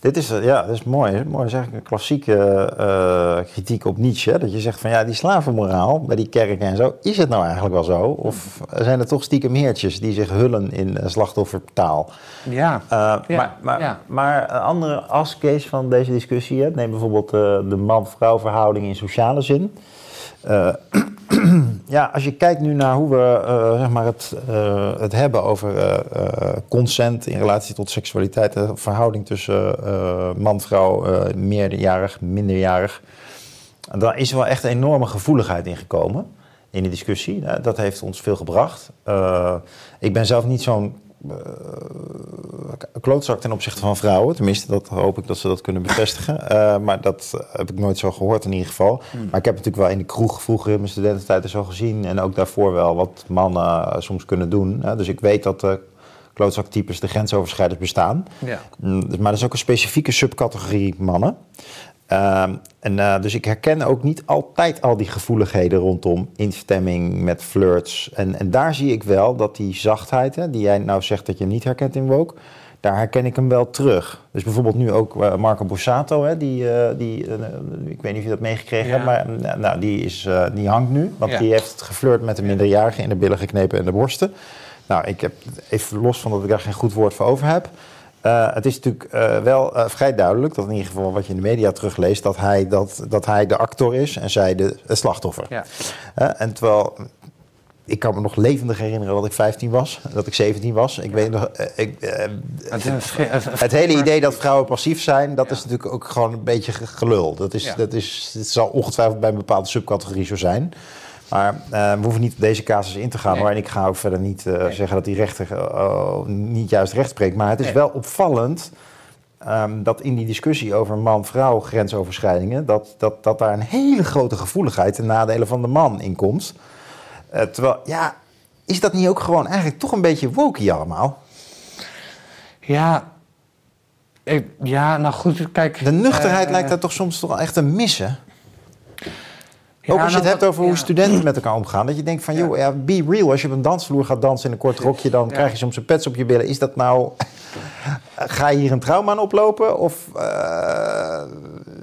Dit is, eh, ja, dat is mooi. Mooi is eigenlijk een klassieke eh, kritiek op Nietzsche. hè? Dat je zegt van ja, die slavenmoraal bij die kerken en zo, is het nou eigenlijk wel zo? Of zijn er toch stiekem heertjes die zich hullen in eh, slachtoffertaal? Ja. Ja, maar, maar, ja. maar een andere ascase van deze discussie, hè? neem bijvoorbeeld eh, de man-vrouw verhouding in sociale zin. Ja, als je kijkt nu naar hoe we eh, zeg maar het, eh, het hebben over eh, consent in relatie tot seksualiteit, de verhouding tussen man-vrouw, meerderjarig, minderjarig, dan is wel echt een enorme gevoeligheid in gekomen in die discussie. Dat heeft ons veel gebracht. Ik ben zelf niet zo'n klootzak ten opzichte van vrouwen. Tenminste, dat hoop ik dat ze dat kunnen bevestigen. Eh, maar dat eh, heb ik nooit zo gehoord in ieder geval. Maar ik heb natuurlijk wel in de kroeg vroeger in mijn studententijd zo gezien. En ook daarvoor wel wat mannen eh, soms kunnen doen. dus ik weet dat klootzaktypes de grensoverschrijders bestaan. Ja. Mm, dus- Maar dat is ook een specifieke subcategorie mannen. Ehm, en, eh, dus ik herken ook niet altijd al die gevoeligheden rondom instemming met flirts. En, en daar zie ik wel dat die zachtheid, hè, die jij nou zegt dat je niet herkent in Woke, daar herken ik hem wel terug. Dus bijvoorbeeld nu ook eh, Marco Borsato, hè, die, eh, die ik weet niet of je dat meegekregen Ja. hebt, maar nou, die, is, die hangt nu. Want Ja. die heeft geflirt met een minderjarige in de billen geknepen en de borsten. Nou, ik heb even los van dat ik daar geen goed woord voor over heb. Eh, het is natuurlijk eh, wel eh, vrij duidelijk, dat in ieder geval wat je in de media terugleest, dat hij, dat, dat hij de actor is en zij de, het slachtoffer. Ja. En terwijl, ik kan me nog levendig herinneren dat ik 15 was, dat ik 17 was. Ik weet nog, ik, Het, hele idee dat vrouwen passief zijn, dat is natuurlijk ook gewoon een beetje ge- gelul. Dat, is, dat, is, het zal ongetwijfeld bij een bepaalde subcategorie zo zijn. Maar eh, we hoeven niet op deze casus in te gaan Nee. En ik ga ook verder niet eh, Nee. zeggen dat die rechter eh, niet juist recht spreekt. Maar het is Nee. wel opvallend ehm, dat in die discussie over man-vrouw grensoverschrijdingen... Dat, dat, dat daar een hele grote gevoeligheid ten nadele van de man in komt. Terwijl, ja, is dat niet ook gewoon eigenlijk toch een beetje wokie allemaal? Ja, ik, ja, nou goed, kijk. De nuchterheid lijkt daar toch soms toch wel echt te missen. Ja, ook als je het nou, hebt over hoe studenten met elkaar omgaan. Dat je denkt van, joh, ja, be real. Als je op een dansvloer gaat dansen in een kort rokje... dan krijg je soms een pets op je billen. Is dat nou... Ga je hier een trauma aan oplopen? Of... eh,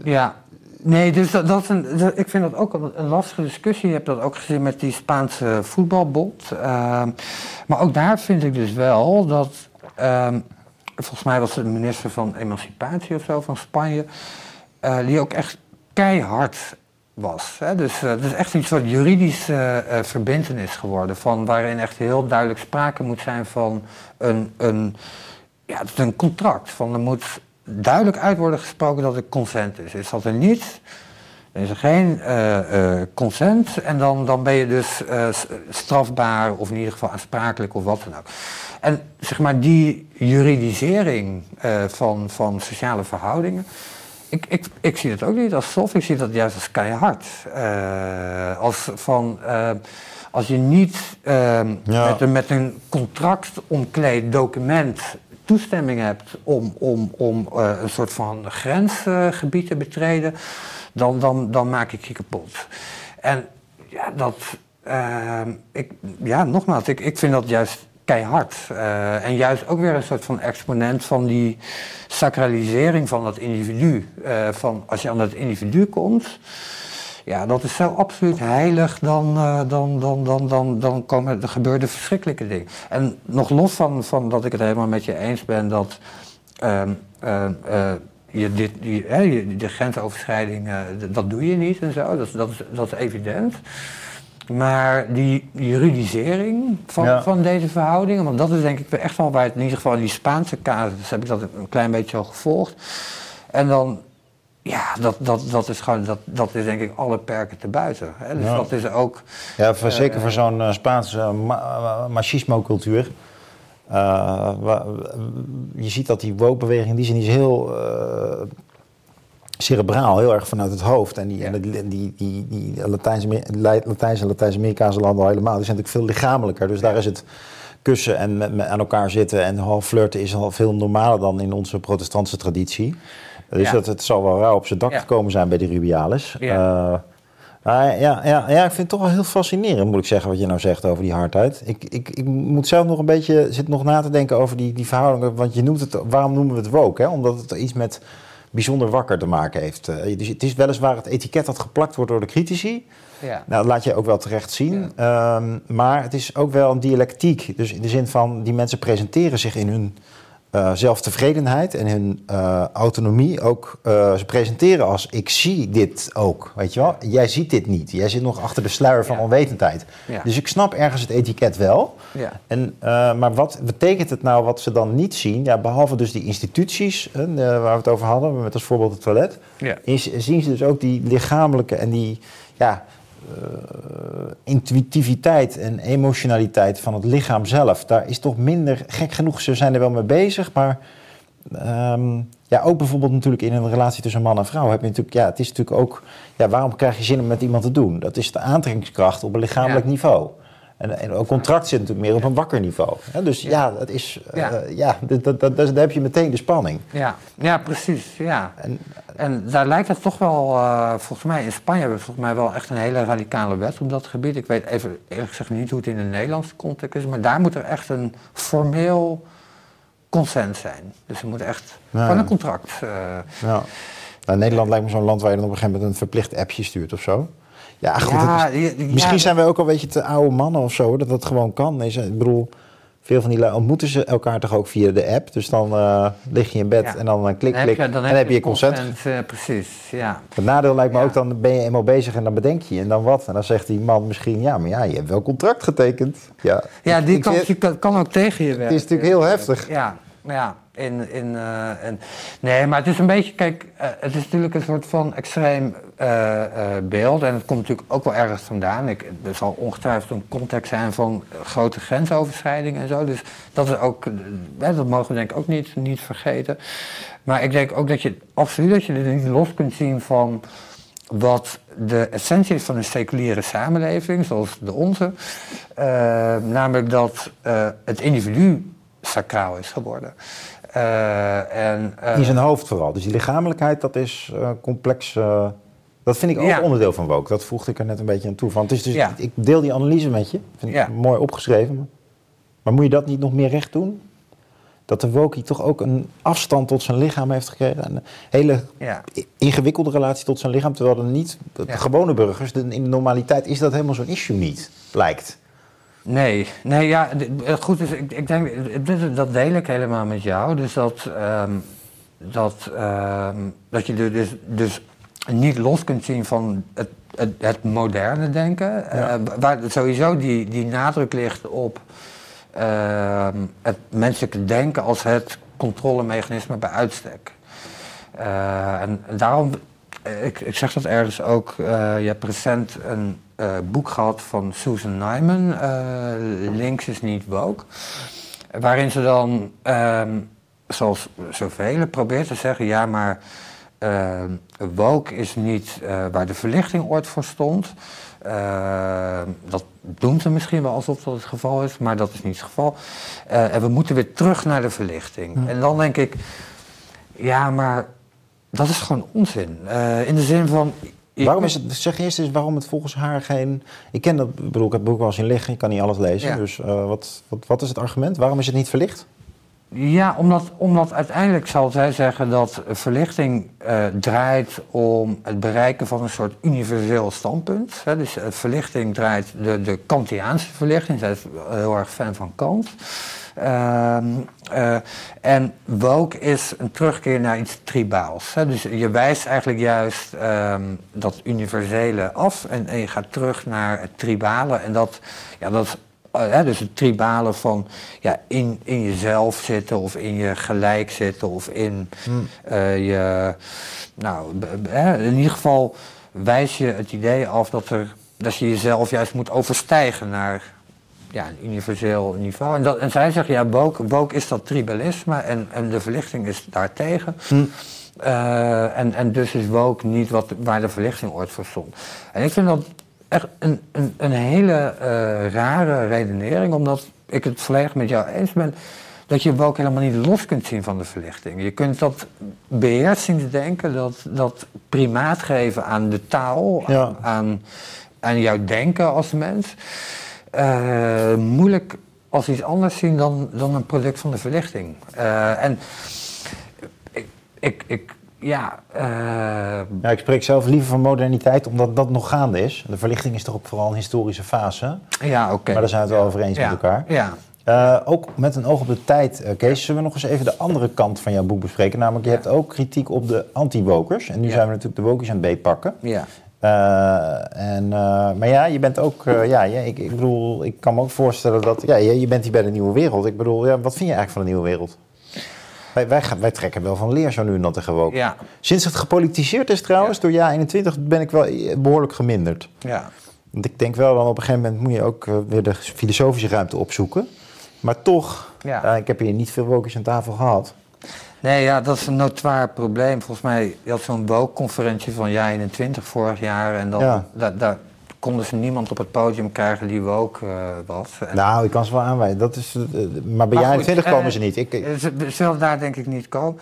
Ja, nee, dus dat, dat is een, dat- ik vind dat ook een, een lastige discussie. Je hebt dat ook gezien met die Spaanse voetbalbond. Ehm, maar ook daar vind ik dus wel dat. ehm, volgens mij was het de minister van Emancipatie of zo van Spanje. eh, die ook echt keihard was. Hè? Dus eh, het is echt een soort juridische eh, eh, verbintenis geworden. Van, waarin echt heel duidelijk sprake moet zijn van een. een ja, een contract. Van er moet duidelijk uit worden gesproken dat er consent is. Is dat er niet, is er geen eh, eh, consent en dan, dan ben je dus eh, strafbaar of in ieder geval aansprakelijk of wat dan ook. En zeg maar die juridisering eh, van, van sociale verhoudingen, ik, ik, ik zie het ook niet als soft, ik zie dat juist als keihard. Eh, als van... eh, als je niet ehm, Ja. met, een, met een contract omkleed document toestemming hebt om, om, om eh, een soort van grensgebied te betreden, dan, dan, dan maak ik je kapot. En ja, dat, ehm, ik, ja nogmaals, ik, ik vind dat juist keihard. Eh, en juist ook weer een soort van exponent van die sacralisering van dat individu. Eh, van als je aan dat individu komt, ja, dat is zo absoluut heilig, dan, eh, dan, dan, dan, dan, dan komen er gebeuren verschrikkelijke dingen. En nog los van, van dat ik het helemaal met je eens ben dat ehm, eh, eh, je dit, de grensoverschrijding, dat doe je niet en zo, dat, dat, dat is evident. Maar die juridisering van, Ja. van deze verhoudingen, want dat is denk ik echt wel waar het in ieder geval in die Spaanse casus heb ik dat een klein beetje al gevolgd. En dan, ja, dat, dat, dat is gewoon, dat, dat is denk ik alle perken te buiten. Hè? Dus Ja. dat is ook, ja, voor, Eh, zeker voor zo'n eh, Spaanse ma machismo-cultuur. Eh, wa- je ziet dat die woke-beweging, die is, die is heel cerebraal, heel erg vanuit het hoofd. En die, Ja. en die, die, die, die Latijns-Amer- Latijns- en Latijns-Amerikaanse landen al helemaal, die zijn natuurlijk veel lichamelijker. Dus daar is het kussen en met, met aan elkaar zitten en half flirten is al veel normaler dan in onze protestantse traditie. Dus Ja. dat, het zal wel rauw op zijn dak gekomen zijn bij de Rubiales. Ja. Eh, ja, ja, ja, ik vind het toch wel heel fascinerend, moet ik zeggen, wat je nou zegt over die hardheid. Ik, ik, ik moet zelf nog een beetje zit nog na te denken over die, die verhoudingen. Want je noemt het, waarom noemen we het woke? Hè? Omdat het iets met bijzonder wakker te maken heeft. Uh, dus het is weliswaar het etiket dat geplakt wordt door de critici. Ja. Nou, dat laat je ook wel terecht zien. Ehm, maar het is ook wel een dialectiek. Dus in de zin van, die mensen presenteren zich in hun zelftevredenheid en hun uh, autonomie ook. Uh, ze presenteren als: ik zie dit ook. Weet je wel? Jij ziet dit niet. Jij zit nog achter de sluier van onwetendheid. Dus ik snap ergens het etiket wel. Ja. En, maar wat betekent het nou wat ze dan niet zien? Ja, behalve dus die instituties waar we het over hadden, met als voorbeeld het toilet, is, zien ze dus ook die lichamelijke en die. Ja, intuïtiviteit en emotionaliteit van het lichaam zelf, daar is toch minder, gek genoeg, ze zijn er wel mee bezig, maar um, ja, ook bijvoorbeeld natuurlijk in een relatie tussen man en vrouw heb je natuurlijk, ja, het is natuurlijk ook, ja, waarom krijg je zin om met iemand te doen? Dat is de aantrekkingskracht op een lichamelijk niveau. En, en een contract zit natuurlijk meer op een wakker niveau. Dus ja, ja dat is, ja. Uh, ja dat, dat, dat, daar heb je meteen de spanning. Ja, ja precies. Ja. En, en daar lijkt het toch wel, uh, volgens mij in Spanje hebben we volgens mij wel echt een hele radicale wet op dat gebied. Ik weet even eerlijk gezegd niet hoe het in de Nederlandse context is, maar daar moet er echt een formeel consent zijn. Dus er moet echt van een contract. Uh, ja. Nou, Nederland lijkt me zo'n land waar je dan op een gegeven moment een verplicht appje stuurt of zo. Ja, goed. misschien zijn we ook al een beetje te oude mannen of zo, dat dat gewoon kan. Nee, ik bedoel, veel van die ontmoeten ze elkaar toch ook via de app. Dus dan uh, lig je in bed en dan een klik, klik. en dan heb je je consent. Uh, precies, ja. Het nadeel lijkt me ook, dan ben je eenmaal bezig en dan bedenk je. En dan wat? En dan zegt die man misschien, ja, maar ja, je hebt wel contract getekend. Ja, ja die kan, kan, ook tegen je werken. Het is natuurlijk heel heftig. Ja, ja. In, in, uh, nee, maar het is een beetje, kijk, uh, het is natuurlijk een soort van extreem uh, beeld. En het komt natuurlijk ook wel ergens vandaan. Ik, er zal ongetwijfeld een context zijn van grote grensoverschrijdingen en zo. Dus dat is ook, dat mogen we denk ik ook niet, niet vergeten. Maar ik denk ook dat je absoluut dat je dit niet los kunt zien van wat de essentie is van een seculiere samenleving, zoals de onze. namelijk dat het individu sacraal is geworden. Uh, en, uh, in zijn hoofd vooral. Dus die lichamelijkheid, dat is uh, complex. dat vind ik ook onderdeel van woke. Dat voegde ik er net een beetje aan toe. Van. Dus, ja. Ik deel die analyse met je. Vind ik mooi opgeschreven. Maar moet je dat niet nog meer recht doen? Dat de woke toch ook een afstand tot zijn lichaam heeft gekregen. Een hele ingewikkelde relatie tot zijn lichaam. Terwijl er niet, de gewone burgers, in de normaliteit is dat helemaal zo'n issue niet, lijkt. Nee, nee, ja, goed, dus ik, ik denk, dat deel ik helemaal met jou. Dus dat, um, dat, um, dat je dus, dus niet los kunt zien van het, het, het moderne denken. Ja. Uh, waar sowieso die, die nadruk ligt op uh, het menselijke denken als het controlemechanisme bij uitstek. Uh, en daarom, ik, ik zeg dat ergens ook, je hebt recent een uh, boek gehad van Susan Nyman, uh, Links is niet woke. Waarin ze dan, um, zoals zoveel, probeert te zeggen: ja, maar uh, woke is niet waar de verlichting ooit voor stond. dat doen ze misschien wel alsof dat het geval is, maar dat is niet het geval. en we moeten weer terug naar de verlichting. En dan denk ik: ja, maar dat is gewoon onzin. in de zin van waarom is het, zeg eerst eens waarom het volgens haar geen. Ik ken dat, bedoel, ik heb het boek wel eens in liggen, ik kan niet alles lezen. Dus uh, wat, wat, wat is het argument? Waarom is het niet verlicht? Ja, omdat, omdat uiteindelijk zal zij zeggen dat verlichting uh, draait om het bereiken van een soort universeel standpunt. Hè. Dus verlichting draait de, de Kantiaanse verlichting. Zij is heel erg fan van Kant. Uh, uh, en woke is een terugkeer naar iets tribaals. Hè. Dus je wijst eigenlijk juist um, dat universele af en, en, je gaat terug naar het tribale. En dat, ja, dat uh, dus het tribale van ja, in, in jezelf zitten of in je gelijk zitten of in hmm. uh, je. Nou, in ieder geval wijs je het idee af dat, er, dat je jezelf juist moet overstijgen naar ja, een universeel niveau. En, dat, en zij zeggen, ja, woke is dat tribalisme en, en de verlichting is daartegen. Hm. Uh, en, en dus is woke niet wat, waar de verlichting ooit voor stond. En ik vind dat echt een, een, een hele uh, rare redenering, omdat ik het volledig met jou eens ben. dat je woke helemaal niet los kunt zien van de verlichting. Je kunt dat beheersingsdenken, dat, dat primaat geven aan de taal, Ja. aan, aan jouw denken als mens, eh, moeilijk als iets anders zien dan, dan een product van de verlichting. Eh, en ik, ik, ik ja, eh, Ja, ik spreek zelf liever van moderniteit, omdat dat nog gaande is. De verlichting is toch ook vooral een historische fase. ja oké. Maar daar zijn we het wel over eens ja, met elkaar. Ja, ook met een oog op de tijd, Kees, zullen we nog eens even de andere kant van jouw boek bespreken? Namelijk, je hebt ook kritiek op de anti-wokers. En nu Ja. zijn we natuurlijk de wokies aan het beetpakken. ja. Eh, en, eh, maar ja, je bent ook, eh, ja, ja, ik, ik bedoel, ik kan me ook voorstellen dat, ja, je, je bent hier bij de nieuwe wereld. Ik bedoel, ja, wat vind je eigenlijk van de nieuwe wereld? Wij, wij, trekken wel van leer zo nu en dan tegen woke. ja. Sinds het gepolitiseerd is trouwens, door jaar 21 ben ik wel eh, behoorlijk geminderd. ja. Want ik denk wel, dan op een gegeven moment moet je ook weer de filosofische ruimte opzoeken. Maar toch, Ja. ik heb hier niet veel wokers aan tafel gehad. Nee, ja, dat is een notoir probleem. Volgens mij, je had zo'n woke-conferentie van jaar 21 vorig jaar. En dan, Ja. daar, daar konden ze niemand op het podium krijgen die woke eh, was. En, Nou, ik kan ze wel aanwijzen. Dat is, eh, maar bij goed, 21 eh, komen ze niet. Ik, eh, Ze daar denk ik niet komen.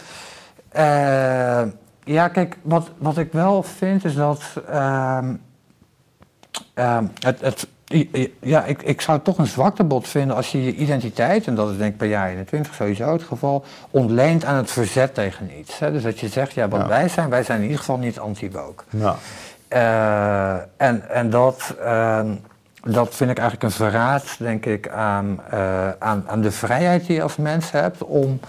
Eh, ja, kijk, wat, wat ik wel vind is dat... ehm, ehm, het, het, ja, ik, ik zou het toch een zwaktebod vinden als je je identiteit, en dat is denk ik bij jaar 21 sowieso het geval, ontleent aan het verzet tegen iets. Hè? Dus dat je zegt, ja, wat Ja. wij zijn, wij zijn in ieder geval niet anti-woke. nou, Eh, en en dat, ehm, dat vind ik eigenlijk een verraad, denk ik, aan, eh, aan, aan de vrijheid die je als mens hebt om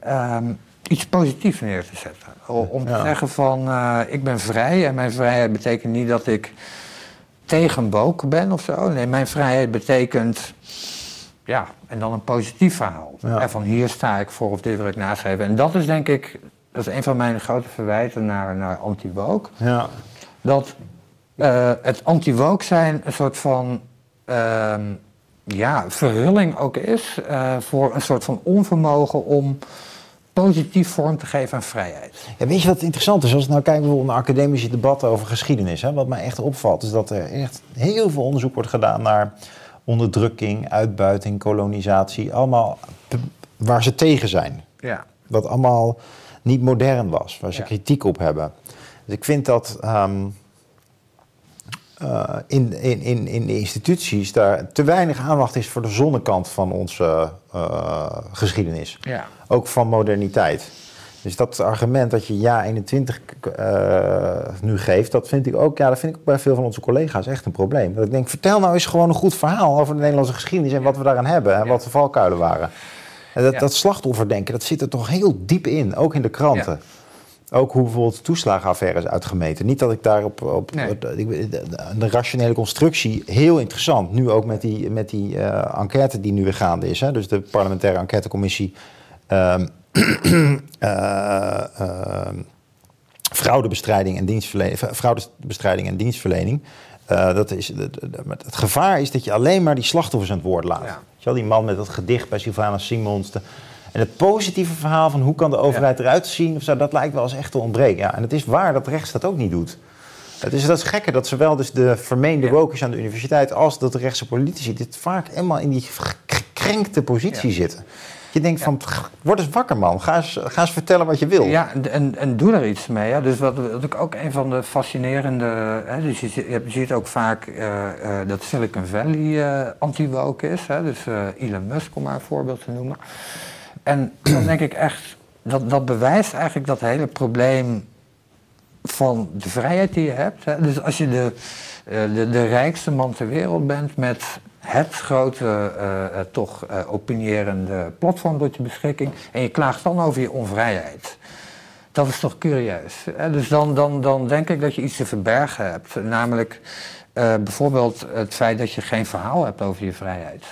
ehm, iets positiefs neer te zetten. Om Ja. te zeggen van, eh, ik ben vrij en mijn vrijheid betekent niet dat ik tegen woke ben of zo. Nee, mijn vrijheid betekent, ja, en dan een positief verhaal. Ja. En van hier sta ik voor of dit wil ik naschrijven. En dat is denk ik, dat is een van mijn grote verwijten naar, naar anti-woke ja. dat eh, het anti-woke zijn een soort van ehm, ja, verhulling ook is eh, voor een soort van onvermogen om positief vorm te geven aan vrijheid. Ja, weet je wat interessant is? Als we nou kijken bijvoorbeeld naar academische debatten over geschiedenis. Hè, wat mij echt opvalt is dat er echt heel veel onderzoek wordt gedaan naar onderdrukking, uitbuiting, kolonisatie. Allemaal waar ze tegen zijn. Ja. Wat allemaal niet modern was, waar ze Ja. kritiek op hebben. Dus ik vind dat ehm, eh, in, in, in, in de instituties daar te weinig aandacht is voor de zonnekant van onze eh, geschiedenis. Ja. Ook van moderniteit. Dus dat argument dat je ja 21 eh, nu geeft, dat vind ik ook, ja, dat vind ik ook bij veel van onze collega's echt een probleem. Dat ik denk, vertel nou eens gewoon een goed verhaal over de Nederlandse geschiedenis en wat we daaraan hebben en Ja. wat de valkuilen waren. En dat, Ja. dat slachtofferdenken, dat zit er toch heel diep in, ook in de kranten. Ook hoe bijvoorbeeld toeslagenaffaire is uitgemeten. Niet dat ik daarop op, Nee. de, rationele constructie heel interessant. Nu ook met die, met die eh, enquête die nu weer gaande is. Hè? Dus de parlementaire enquêtecommissie ehm, fraudebestrijding en dienstverlening. Fraudebestrijding en dienstverlening. Dat is, het gevaar is dat je alleen maar die slachtoffers aan het woord laat. Ja. Weet je wel, die man met dat gedicht bij Sylvana Simons. de- en het positieve verhaal van hoe kan de overheid eruit zien, of zo, dat lijkt wel eens echt te ontbreken. Ja, en het is waar dat rechts dat ook niet doet. Het is, dat is gekker dat zowel dus de vermeende wokers aan de universiteit als dat de rechtse politici dit vaak helemaal in die gekrenkte positie zitten. Je denkt van, word eens wakker man, ga eens, ga eens vertellen wat je wil. Ja, en- en, doe er iets mee. Hè. Dus wat, wat ik ook een van de fascinerende... Hè, dus je, zi- je ziet ook vaak eh, eh, dat Silicon Valley eh, anti-woke is. Hè. Dus Elon Musk, om maar een voorbeeld te noemen. En dan denk ik echt... Dat, dat bewijst eigenlijk dat hele probleem van de vrijheid die je hebt. Dus als je de, eh, de, de rijkste man ter wereld bent met het grote, eh, eh, toch opinierende platform tot je beschikking en je klaagt dan over je onvrijheid. Dat is toch curieus. Dus dan, dan, dan denk ik dat je iets te verbergen hebt. Namelijk bijvoorbeeld het feit dat je geen verhaal hebt over je vrijheid.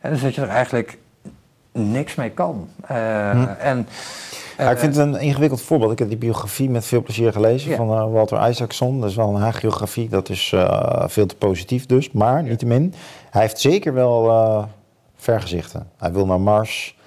En dus dat je er eigenlijk niks mee kan. Eh, Hm. En, Ja, ik eh, vind het een ingewikkeld voorbeeld. Ik heb die biografie met veel plezier gelezen Ja. van eh, Walter Isaacson. Dat is wel een hagiografie, dat is veel te positief dus. Maar, niettemin, hij heeft zeker wel vergezichten. Hij wil naar Mars.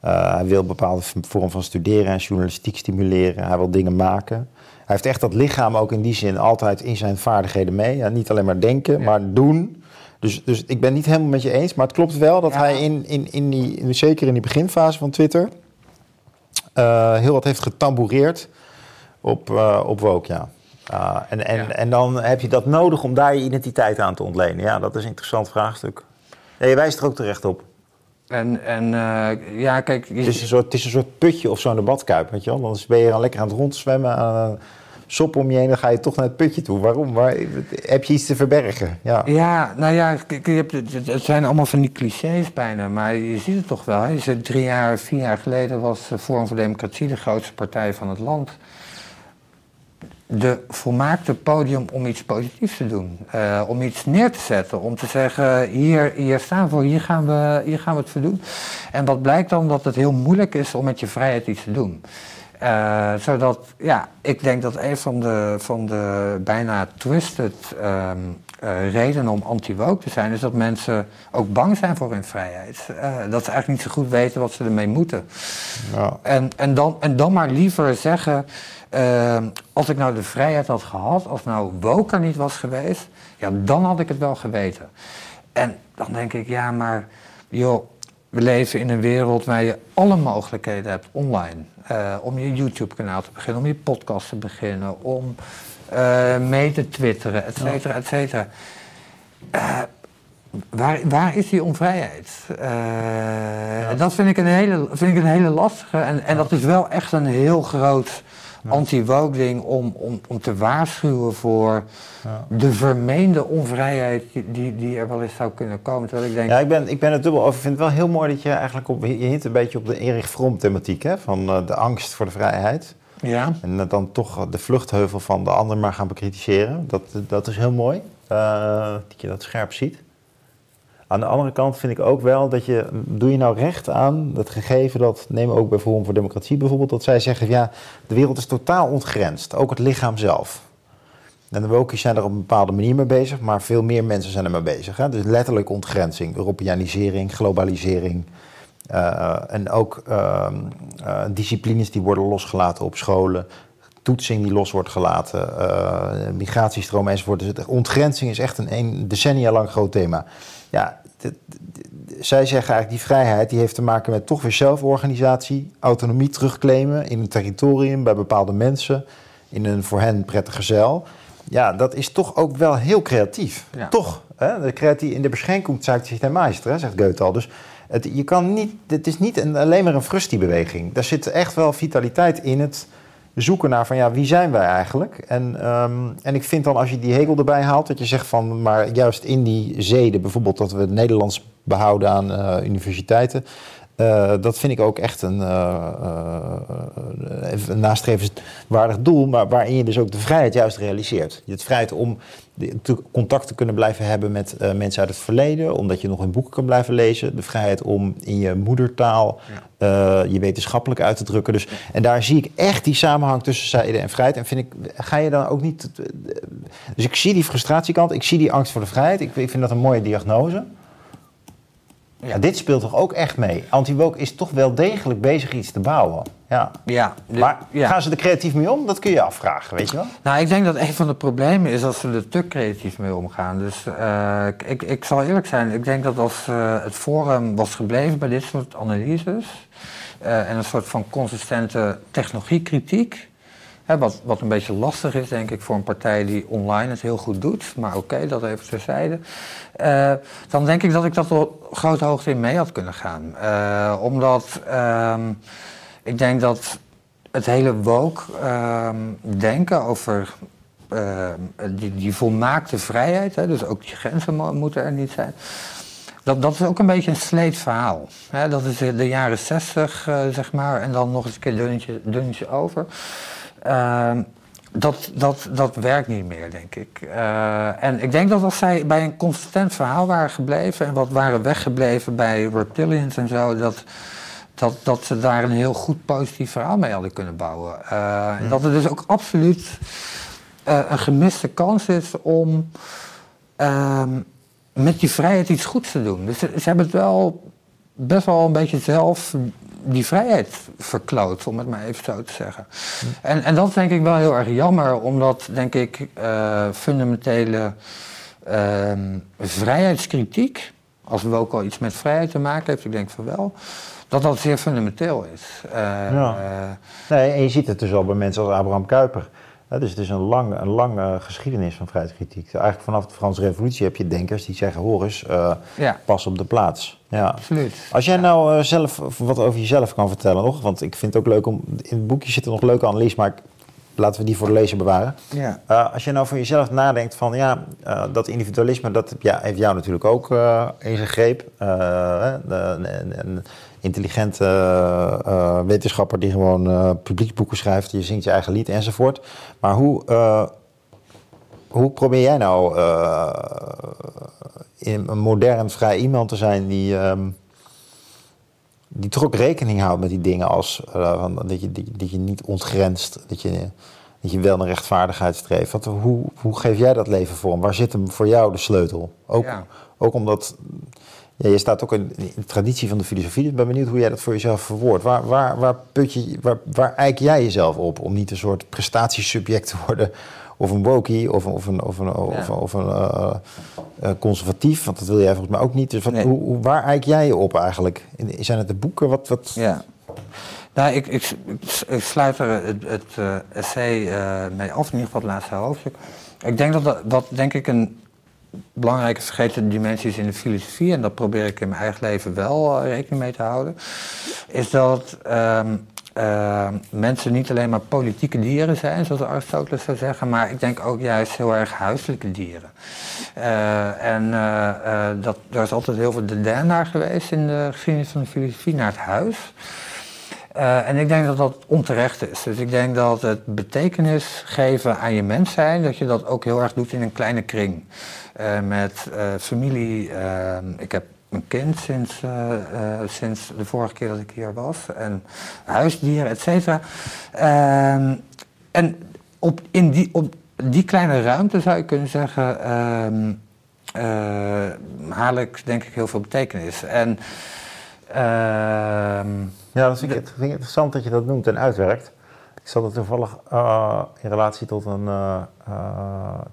Hij wil een bepaalde vorm van studeren en journalistiek stimuleren. Hij wil dingen maken. Hij heeft echt dat lichaam ook in die zin altijd in zijn vaardigheden mee. Ja, niet alleen maar denken, Ja. maar doen. Dus, dus ik ben niet helemaal met je eens, maar het klopt wel dat Ja. hij in, in, in die, in- zeker in die beginfase van Twitter, eh, heel wat heeft getamboureerd op, eh op woke, ja. Ah, en, en, Ja. en dan heb je dat nodig om daar je identiteit aan te ontlenen. Ja, dat is een interessant vraagstuk. Ja, je wijst er ook terecht op. En, en eh, ja, kijk, je- Het is, een soort, het is een soort putje of zo'n debatkuip, weet je wel. Dan ben je dan lekker aan het rondzwemmen, aan sop om je heen, dan ga je toch naar het putje toe. Waarom? Waar, heb je iets te verbergen? Ja. Ja, nou ja, het, zijn allemaal van die clichés bijna, maar je ziet het toch wel. Hè? Drie jaar, vier jaar geleden was eh, Forum voor Democratie de grootste partij van het land. De volmaakte podium om iets positiefs te doen, eh, om iets neer te zetten, om te zeggen, hier, hier staan we voor, hier gaan we, hier gaan we het voor doen. En wat blijkt dan? Dat het heel moeilijk is om met je vrijheid iets te doen. Eh, zodat, ja, ik denk dat een van de, van de bijna twisted ehm, eh, redenen om anti-woke te zijn, is dat mensen ook bang zijn voor hun vrijheid. Eh, dat ze eigenlijk niet zo goed weten wat ze ermee moeten. Ja. En, en, dan, en dan maar liever zeggen, ehm, als ik nou de vrijheid had gehad, als nou woke er niet was geweest, ja, dan had ik het wel geweten. En dan denk ik, ja, maar joh, we leven in een wereld waar je alle mogelijkheden hebt online. Eh, om je YouTube-kanaal te beginnen, om je podcast te beginnen, om eh, mee te twitteren, et cetera, et cetera. Eh, waar, waar is die onvrijheid? Eh, Dat vind ik een hele, vind ik een hele lastige. En, en dat is wel echt een heel groot anti-woke ding om, om, om te waarschuwen voor de vermeende onvrijheid die, die, die er wel eens zou kunnen komen. Terwijl ik denk, Ja, ik ben, ik ben het dubbel over. Ik vind het wel heel mooi dat je eigenlijk op... Je hint een beetje op de Erich Fromm thematiek, hè? Van eh, de angst voor de vrijheid. ja, En dan toch de vluchtheuvel van de ander maar gaan bekritiseren. Dat, dat is heel mooi. eh, dat je dat scherp ziet. Aan de andere kant vind ik ook wel dat je... Doe je nou recht aan dat gegeven dat... Neem ook bij Forum voor Democratie bijvoorbeeld. Dat zij zeggen, ja, de wereld is totaal ontgrensd. Ook het lichaam zelf. En de wokies zijn er op een bepaalde manier mee bezig, maar veel meer mensen zijn er mee bezig. Hè? Dus letterlijk ontgrenzing, Europeanisering, globalisering. eh, en ook ehm, eh, disciplines die worden losgelaten op scholen. Toetsing die los wordt gelaten, eh, migratiestromen enzovoort. Dus ontgrenzing is echt een, een decennia lang groot thema. Ja, zij zeggen eigenlijk die vrijheid die heeft te maken met toch weer zelforganisatie, autonomie terugclaimen in een territorium bij bepaalde mensen, in een voor hen prettige zeil. Ja, dat is toch ook wel heel creatief. Ja. Toch? Hè? De creatie in de beschenking zeigt zich der Meister, hè, zegt Goethe al. Dus het, je kan niet, het is niet een, alleen maar een frustibeweging. Daar zit echt wel vitaliteit in het zoeken naar van ja, wie zijn wij eigenlijk? En, ehm, en ik vind dan als je die Hegel erbij haalt, dat je zegt van maar juist in die zeden, bijvoorbeeld dat we het Nederlands behouden aan eh, universiteiten. eh, dat vind ik ook echt een, even een nastrevenswaardig doel, maar waarin je dus ook de vrijheid juist realiseert. Je het vrijheid om de- contact te kunnen blijven hebben met eh, mensen uit het verleden, omdat je nog in boeken kan blijven lezen. De vrijheid om in je moedertaal eh, je wetenschappelijk uit te drukken. Dus, en daar zie ik echt die samenhang tussen zijde en vrijheid. En vind ik, ga je dan ook niet. Dus ik zie die frustratiekant, ik zie die angst voor de vrijheid. Ik, ik vind dat een mooie diagnose. Ja, dit speelt toch ook echt mee? Anti-woke is toch wel degelijk bezig iets te bouwen. Ja. ja, de- Maar ja. gaan ze er creatief mee om? Dat kun je afvragen, weet je wel? Nou, ik denk dat een van de problemen is als ze er te creatief mee omgaan. Dus eh, ik, ik zal eerlijk zijn, ik denk dat als eh, het forum was gebleven bij dit soort analyses eh, en een soort van consistente technologiekritiek, hè, wat, wat een beetje lastig is, denk ik, voor een partij die online het heel goed doet, maar oké, dat even terzijde, dan denk ik dat ik dat op grote hoogte in mee had kunnen gaan. Omdat ehm, ik denk dat het hele woke ehm, denken over ehm, die, die volmaakte vrijheid, hè, dus ook die grenzen mo- moeten er niet zijn. Dat, dat is ook een beetje een sleet verhaal. Hè, dat is de jaren zestig, eh, zeg maar, en dan nog eens een keer dunnetje over. Ehm, dat, dat, dat werkt niet meer, denk ik. Eh, en ik denk dat als zij bij een consistent verhaal waren gebleven en wat waren weggebleven bij reptilians en zo, dat, dat, dat ze daar een heel goed positief verhaal mee hadden kunnen bouwen. Eh, en Dat er dus ook absoluut eh, een gemiste kans is om ehm, met die vrijheid iets goeds te doen. Dus ze, ze hebben het wel best wel een beetje zelf die vrijheid verkloot, om het maar even zo te zeggen. En, en dat is denk ik wel heel erg jammer, omdat denk ik eh, fundamentele Ehm, vrijheidskritiek, als we ook al iets met vrijheid te maken heeft, ik denk van wel, dat dat zeer fundamenteel is. Uh, ja. nee, en je ziet het dus al bij mensen als Abraham Kuyper. dus het is een lange een lang, geschiedenis van vrijheidskritiek. Eigenlijk vanaf de Franse Revolutie heb je denkers die zeggen: hoor eens, ja. pas op de plaats. Ja, absoluut. Als jij nou zelf wat over jezelf kan vertellen nog, want ik vind het ook leuk om. In het boekje zitten nog leuke analyses, maar laten we die voor de lezer bewaren. Ja. Uh, als je nou voor jezelf nadenkt van ja, dat individualisme, dat ja, heeft jou natuurlijk ook in zijn greep. Intelligente wetenschapper die gewoon publieksboeken schrijft, je zingt je eigen lied enzovoort. Maar hoe, hoe probeer jij nou in een modern, vrij iemand te zijn die... Um, die toch ook rekening houdt met die dingen als uh, dat, je, dat je niet ontgrenst, dat je, dat je wel naar rechtvaardigheid streeft. Wat, hoe, hoe geef jij dat leven vorm? Waar zit hem voor jou de sleutel? Ook, ook omdat ja, je staat ook in de traditie van de filosofie. Dus ik ben benieuwd hoe jij dat voor jezelf verwoordt. Waar, waar, waar, put je, waar, waar eik jij jezelf op om niet een soort prestatiesubject te worden of een wokie of, of een, of een, of, of een uh, conservatief, want dat wil jij volgens mij ook niet. Dus wat, hoe, waar eik jij je op eigenlijk? Zijn het de boeken? Wat, wat... Ja. Nou, ik, ik, ik, sluit er het, het uh, essay mee af, in ieder geval het laatste hoofdstuk. Ik denk dat dat, dat denk ik een belangrijke vergeten dimensie is in de filosofie, en dat probeer ik in mijn eigen leven wel rekening mee te houden, is dat um, uh, mensen niet alleen maar politieke dieren zijn, zoals Aristoteles zou zeggen, maar ik denk ook juist heel erg huiselijke dieren. Uh, en uh, dat, er is altijd heel veel dédain naar geweest in de geschiedenis van de filosofie, naar het huis. en ik denk dat dat onterecht is. Dus ik denk dat het betekenis geven aan je mens zijn, dat je dat ook heel erg doet in een kleine kring. Met familie. ik heb een kind sinds, uh, sinds de vorige keer dat ik hier was. En huisdieren, et cetera. Uh, en op, in die, op die kleine ruimte zou je kunnen zeggen... Ehm, eh, haal ik denk ik heel veel betekenis. En, ehm, ja, dat het, vind ik interessant dat je dat noemt en uitwerkt. Ik zat er toevallig in relatie tot een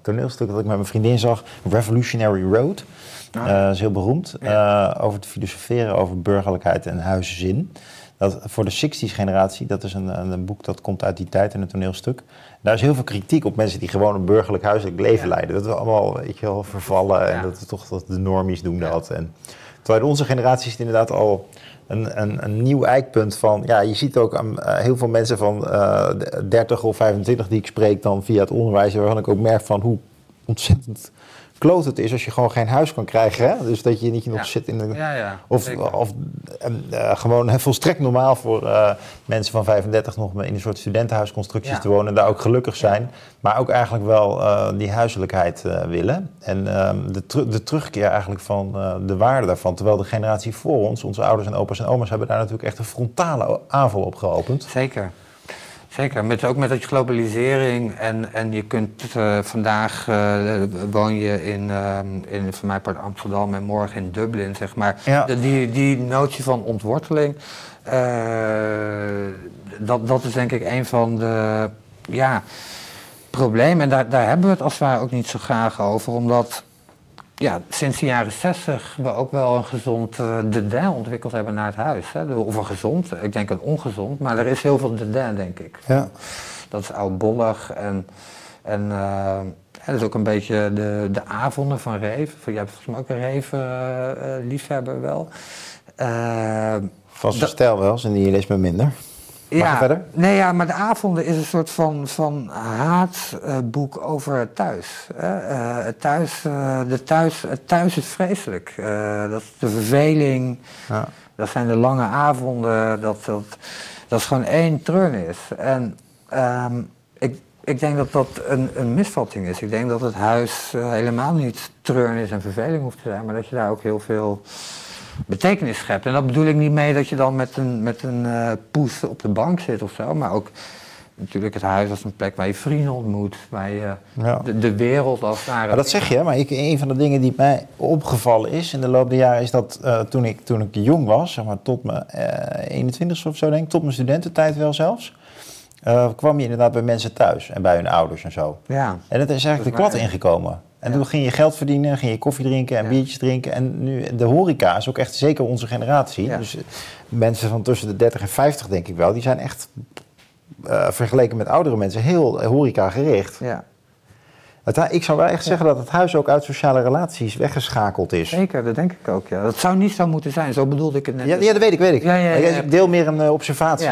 toneelstuk dat ik met mijn vriendin zag, Revolutionary Road. Ah. dat is heel beroemd. over te filosoferen over burgerlijkheid en huiszin. Dat, voor de 60s generatie, dat is een, een, boek dat komt uit die tijd in een toneelstuk. Daar is heel veel kritiek op mensen die gewoon een burgerlijk huiselijk leven leiden. Dat we allemaal weet je wel, vervallen en dat we toch dat de normies doen dat. En, terwijl onze generatie is inderdaad al een, een, een nieuw eikpunt van... Ja, je ziet ook uh, heel veel mensen van uh, 30 of 25 die ik spreek dan via het onderwijs... waarvan ik ook merk van hoe ontzettend kloot het is als je gewoon geen huis kan krijgen. Hè? Dus dat je niet nog zit in een. Ja, ja, of of uh, gewoon volstrekt normaal voor uh, mensen van 35 nog in een soort studentenhuisconstructies te wonen. En daar ook gelukkig zijn. Maar ook eigenlijk wel uh, die huiselijkheid willen. En ehm, de, de terugkeer eigenlijk van de waarde daarvan. Terwijl de generatie voor ons, onze ouders en opa's en oma's, hebben daar natuurlijk echt een frontale aanval op geopend. Zeker. Zeker, met, ook met de globalisering en, en je kunt uh, vandaag uh, woon je in, uh, in van mij part Amsterdam en morgen in Dublin, zeg maar. Ja. De, die, die notie van ontworteling, dat, dat is denk ik een van de ja, problemen. En daar, daar hebben we het als het ware ook niet zo graag over, omdat ja, sinds de jaren 60 we ook wel een gezond uh, dédain ontwikkeld hebben naar het huis. Hè. Of een gezond, ik denk een ongezond, maar er is heel veel dédain, denk ik. Ja. Dat is oudbollig en, en uh, dat is ook een beetje de, de avonden van Reven. Jij hebt volgens mij ook een Reven-liefhebber uh, wel. Vast stijl wel, zijn die lees me minder ja, verder? Nee, ja, maar de avonden is een soort van, van haatboek over thuis. Uh, thuis, uh, de thuis. Het thuis is vreselijk. Uh, dat is de verveling. Ja. Dat zijn de lange avonden. Dat, dat, dat is gewoon één treurnis. En um, ik, ik denk dat dat een, een misvatting is. Ik denk dat het huis helemaal niet treurnis en verveling hoeft te zijn, maar dat je daar ook heel veel betekenis schept. En dat bedoel ik niet mee dat je dan met een, met een uh, poes op de bank zit of zo, maar ook natuurlijk het huis als een plek waar je vrienden ontmoet, waar je de, de, wereld als daar. Maar dat zeg je, maar ik, een van de dingen die mij opgevallen is in de loop der jaren is dat uh, toen, ik, toen ik jong was, zeg maar tot mijn uh, 21 of zo denk ik, tot mijn studententijd wel zelfs. Uh, kwam je inderdaad bij mensen thuis en bij hun ouders en zo. Ja. En het is eigenlijk de klad ingekomen. En toen ging je geld verdienen, ging je koffie drinken en Ja. biertjes drinken. En nu, de horeca is ook echt, zeker onze generatie. Ja. Dus eh, mensen van tussen de 30 en 50 denk ik wel, die zijn echt eh, vergeleken met oudere mensen heel horeca gericht. Ja, Het, ik zou wel echt zeggen dat het huis ook uit sociale relaties weggeschakeld is. zeker, dat denk ik ook. Ja. Dat zou niet zo moeten zijn, zo bedoelde ik het net. Ja, ja, dat weet ik, weet ik. Ja, ja, ja. Ik deel meer een eh, observatie.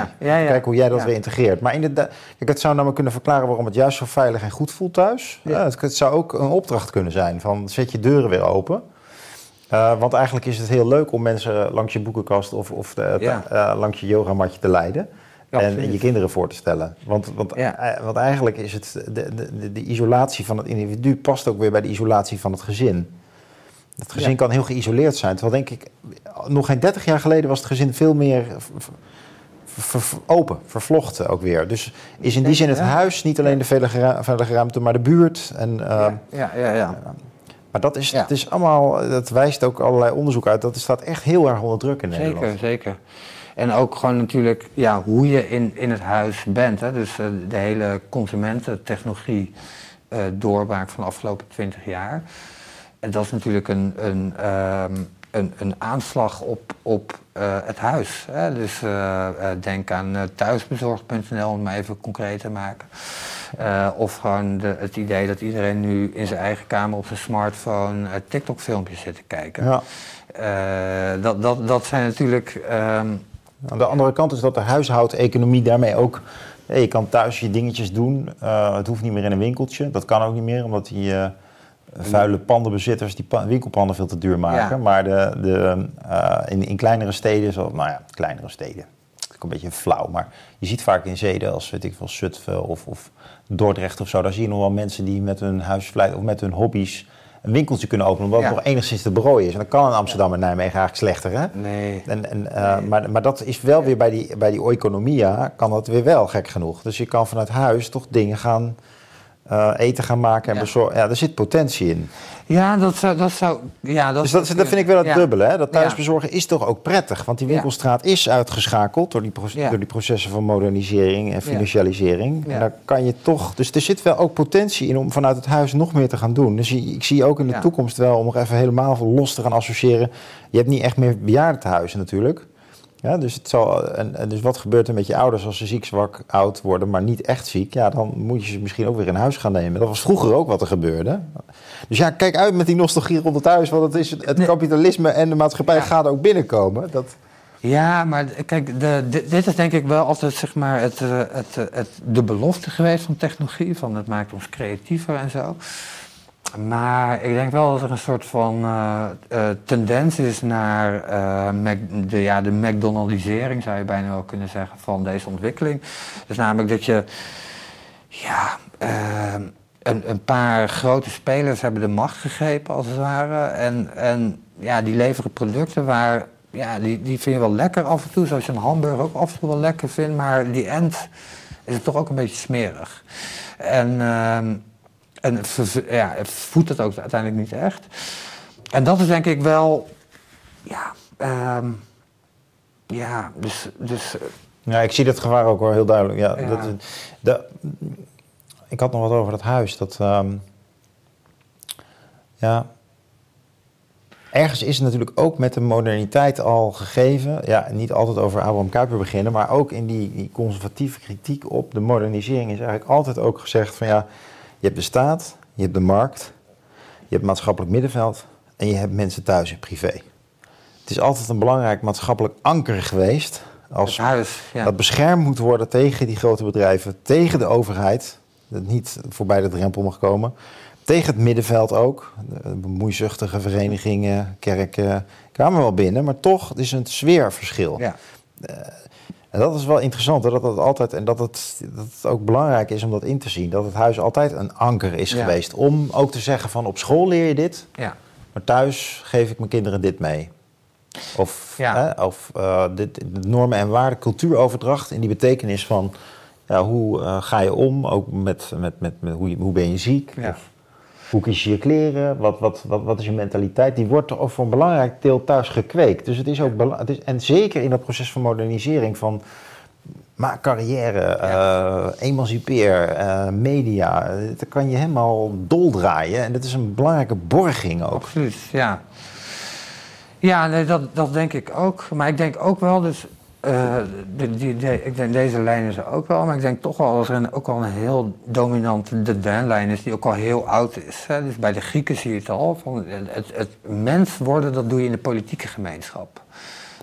Kijk hoe jij dat weer integreert. Maar inderdaad, kijk, het zou namelijk kunnen verklaren waarom het juist zo veilig en goed voelt thuis. Ja. Ja, het, het zou ook een opdracht kunnen zijn van zet je deuren weer open. Eh, want eigenlijk is het heel leuk om mensen langs je boekenkast of, of de- eh, langs je yogamatje te leiden. Ja, en absoluut. je kinderen voor te stellen. Want, want, Ja. eh, want eigenlijk is het de, de, de, isolatie van het individu past ook weer bij de isolatie van het gezin. Het gezin Ja. kan heel geïsoleerd zijn. Terwijl denk ik, nog geen 30 jaar geleden was het gezin veel meer open, vervlochten ook weer. Dus is in die zin het huis niet alleen de veilige, ru- veilige ruimte, maar de buurt. En, ja, ja, ja, ja. Maar dat is, Ja. het is allemaal, dat wijst ook allerlei onderzoek uit. Dat staat echt heel erg onder druk in Nederland. Zeker, zeker. En ook gewoon natuurlijk ja, hoe je in, in het huis bent. Hè? Dus eh, de hele consumententechnologie eh doorbraak van de afgelopen 20 jaar. En dat is natuurlijk een, een, ehm, een, een aanslag op, op eh, het huis. Hè? Dus denk aan thuisbezorgd.nl om het maar even concreet te maken. Of gewoon de, het idee dat iedereen nu in zijn eigen kamer op zijn smartphone TikTok-filmpjes zit te kijken. Ja. Dat, dat, dat zijn natuurlijk. ehm, Aan de andere kant is dat de huishoudeconomie daarmee ook... ja, je kan thuis je dingetjes doen. Eh, het hoeft niet meer in een winkeltje. Dat kan ook niet meer, omdat die eh, vuile pandenbezitters die pa- winkelpanden veel te duur maken. Ja. Maar de, de, eh, in, in kleinere steden, zoals, nou ja, kleinere steden... Dat is een beetje flauw, maar je ziet vaak in zeden als, weet ik veel, Zutphen of, of Dordrecht of zo... daar zie je nog wel mensen die met hun huisvlijt of met hun hobby's... een winkeltje kunnen openen, omdat Ja. het nog enigszins te berooien is. En dat kan in Amsterdam en Nijmegen eigenlijk slechter, hè? nee. En, en, eh, maar, maar dat is wel weer bij die, bij die oikonomia, kan dat weer wel gek genoeg. Dus je kan vanuit huis toch dingen gaan eh, eten gaan maken en Ja. bezorgen. Ja, er zit potentie in. Ja, dat zou. Dat zou ja, dat dus dat, dat vind ik wel het ja. dubbele. Hè? Dat Ja. thuisbezorgen is toch ook prettig. Want die Ja. winkelstraat is uitgeschakeld door die, door die processen van modernisering en financialisering. Ja. En daar kan je toch. Dus er zit wel ook potentie in om vanuit het huis nog meer te gaan doen. Dus ik zie ook in de Ja. toekomst wel om nog even helemaal los te gaan associëren. Je hebt niet echt meer bejaardentehuizen natuurlijk. Ja, dus, het zal, en, en dus wat gebeurt er met je ouders als ze ziek, zwak, oud worden, maar niet echt ziek? Ja, dan moet je ze misschien ook weer in huis gaan nemen. Dat was vroeger ook wat er gebeurde. Dus ja, kijk uit met die nostalgie rond het huis, want het, is het, Nee. kapitalisme en de maatschappij Ja. gaat ook binnenkomen. Dat, Ja, maar kijk, de, di- dit is denk ik wel altijd zeg maar, het, eh, het, eh, het, de belofte geweest van technologie. Van het maakt ons creatiever en zo. Maar ik denk wel dat er een soort van eh, eh, tendens is naar eh, de, ja, de McDonaldisering, zou je bijna wel kunnen zeggen, van deze ontwikkeling. Dus namelijk dat je ja, ehm, een, een paar grote spelers hebben de macht gegrepen, als het ware. En, en ja, die leveren producten waar, ja, die, die vind je wel lekker af en toe, zoals je een hamburger ook af en toe wel lekker vindt. Maar die end is het toch ook een beetje smerig. En, ehm, en ja, het voedt het ook uiteindelijk niet echt. En dat is denk ik wel, ja, ehm, ja, dus, dus eh, ja, ik zie dat gevaar ook wel heel duidelijk. Ja, Ja. Dat, ik had nog wat over dat huis. Dat, ehm, ja, ergens is het natuurlijk ook met de moderniteit al gegeven. Ja, niet altijd over Abraham Kuyper beginnen, maar ook in die, die conservatieve kritiek op de modernisering is eigenlijk altijd ook gezegd van ja, je hebt de staat, je hebt de markt, je hebt maatschappelijk middenveld en je hebt mensen thuis in privé. Het is altijd een belangrijk maatschappelijk anker geweest als het huis, ja. dat beschermd moet worden tegen die grote bedrijven, tegen de overheid, dat niet voorbij de drempel mag komen. Tegen het middenveld ook. De bemoeizuchtige verenigingen, kerken kwamen wel binnen, maar toch het is een sfeerverschil. ja. En dat is wel interessant, hè, dat het altijd en dat het, dat het ook belangrijk is om dat in te zien. Dat het huis altijd een anker is Ja. geweest. Om ook te zeggen van op school leer je dit, ja. maar thuis geef ik mijn kinderen dit mee. Of, Ja. hè, of eh, dit, normen en waarden, cultuuroverdracht in die betekenis van ja, hoe eh, ga je om, ook met, met, met, met hoe, je, hoe ben je ziek, Ja. of hoe kies je je kleren, wat, wat, wat, wat is je mentaliteit, die wordt toch voor een belangrijk deel thuis gekweekt. Dus het is ook het is, en zeker in dat proces van modernisering van maak carrière, eh, emancipeer, eh, media. Eh, Dat kan je helemaal doldraaien. En dat is een belangrijke borging ook. Absoluut, ja. Ja, nee, dat, dat denk ik ook. Maar ik denk ook wel, dus, eh, die, ik denk deze lijn is er ook wel, maar ik denk toch wel als er een, ook al een heel dominante de Dan-lijn is, die ook al heel oud is. Hè. Dus bij de Grieken zie je het al, van het, het mens worden, dat doe je in de politieke gemeenschap.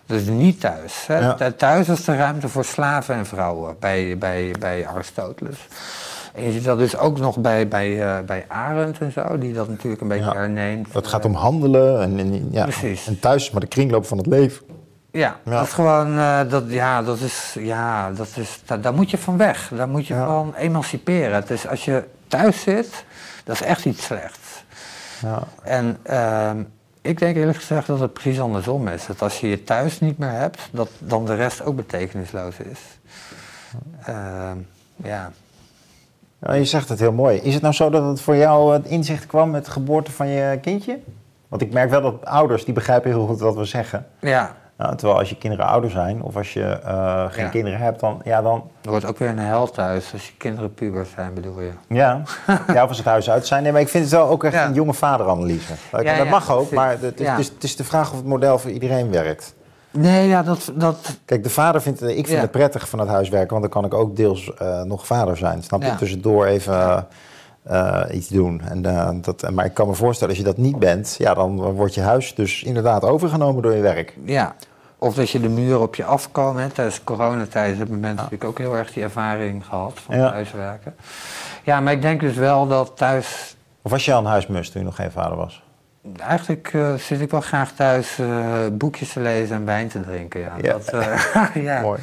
Dus niet thuis. Hè. Ja. Thuis is de ruimte voor slaven en vrouwen bij, bij, bij Aristoteles. En je ziet dat dus ook nog bij, bij, eh, bij Arendt en zo, die dat natuurlijk een beetje Ja. herneemt. Het gaat om handelen. En, en, ja. Precies. en thuis is maar de kringloop van het leven. Ja, Ja. dat is gewoon, eh, dat, ja, dat is, ja, dat is, daar, daar moet je van weg. Daar moet je van emanciperen. Het is, als je thuis zit, dat is echt iets slechts. Ja. En ehm, ik denk eerlijk gezegd dat het precies andersom is. Dat als je je thuis niet meer hebt, dat dan de rest ook betekenisloos is. Ehm, ja. Ja, je zegt het heel mooi. Is het nou zo dat het voor jou het inzicht kwam met de geboorte van je kindje? Want ik merk wel dat ouders, die begrijpen heel goed wat we zeggen. ja, Nou, terwijl als je kinderen ouder zijn of als je eh, geen Ja. kinderen hebt, dan, ja, dan er wordt ook weer een hel thuis als je kinderen puber zijn, bedoel je. Ja, ja of als het huis uit zijn. Nee, maar ik vind het wel ook echt Ja. een jonge vaderanalyse. Dat, Ja, dat mag ook, maar het is, Ja. het, is, de vraag of het model voor iedereen werkt. Nee, ja, dat, dat, Kijk, de vader vindt, ik vind Ja. het prettig van het huiswerken, want dan kan ik ook deels eh, nog vader zijn. Snap je? Ja. Tussendoor even eh, iets doen. En, eh, dat, maar ik kan me voorstellen, als je dat niet bent, ja, dan wordt je huis dus inderdaad overgenomen door je werk. Ja, of dat je de muren op je afkomen. Hè. Tijdens coronatijd hebben mensen natuurlijk ook heel erg die ervaring gehad van Ja. thuiswerken. Ja, maar ik denk dus wel dat thuis... Of was je al een huismus toen je nog geen vader was? Eigenlijk eh, zit ik wel graag thuis eh, boekjes te lezen en wijn te drinken. Ja, Ja. Dat, eh, ja. Mooi.